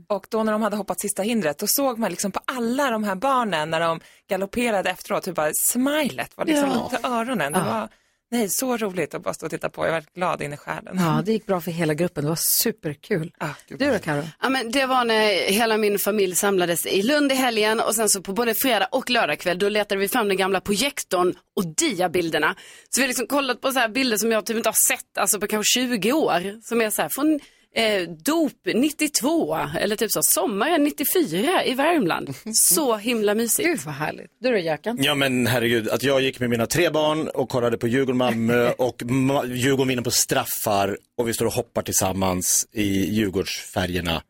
och då när de hade hoppat sista hindret då såg man liksom på alla de här barnen när de galopperade efteråt hur bara smilet var liksom Ja. till öronen. Det Ja. var nej, så roligt att bara stå och titta på. Jag var glad in i själen. Ja, det gick bra för hela gruppen. Det var superkul. du då Karo? Ja, men det var när hela min familj samlades i Lund i helgen och sen så på både fredag och lördagkväll då letade vi fram den gamla projektorn och diabilderna. Så vi har liksom kollat på så här bilder som jag typ inte har sett alltså på kanske 20 år. Som är så här från eh, dop 92 eller typ så sommaren 94 i Värmland. Så himla mysigt. Gud vad härligt. Du då Jöken? Ja men herregud, att jag gick med mina tre barn och kollade på Djurgården-Malmö och Ma- Djurgården vinner på straffar och vi står och hoppar tillsammans i Djurgårdsfärgerna.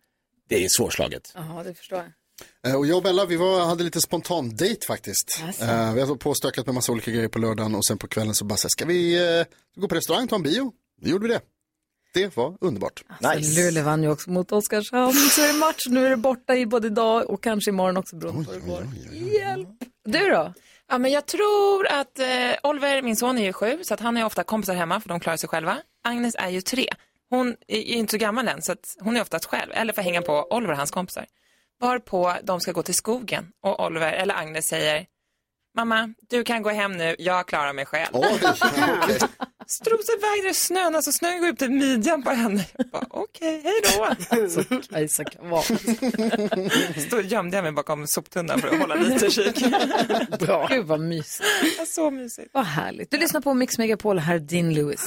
Det är svårslaget. Ja, det förstår jag. Eh, Och jag och Bella, vi var, hade lite spontan date faktiskt. Jaså? Eh, vi hade påstökat med massa olika grejer på lördagen och sen på kvällen så bara så här, ska vi eh, gå på restaurang, ta en bio? Då gjorde vi det. Det var underbart. Alltså, Luleå vann ju också mot Oskarshamn. Så är det match. Nu är det borta i både idag och kanske imorgon också beroende på hur det går. Hjälp. Du då? Ja, men jag tror att eh, Oliver, min son, är ju sju, så att han är ofta kompisar hemma för de klarar sig själva. Agnes är ju tre. Hon är är inte så gammal än, så att hon är oftast själv, eller får hänga på Oliver och hans kompisar. Varpå de ska gå till skogen och Oliver, eller Agnes säger, mamma, du kan gå hem nu, jag klarar mig själv. Strosar iväg i snön, alltså snön går upp till midjan på henne. Okej, hej då. Alltså, Kajsa kan vara. Så gömde jag mig bakom soptunnan för att hålla lite kik. Bra. Gud vad mysigt. Ja, Så mysigt. Vad härligt. Du lyssnar på Mix Megapol, här är Din Lewis.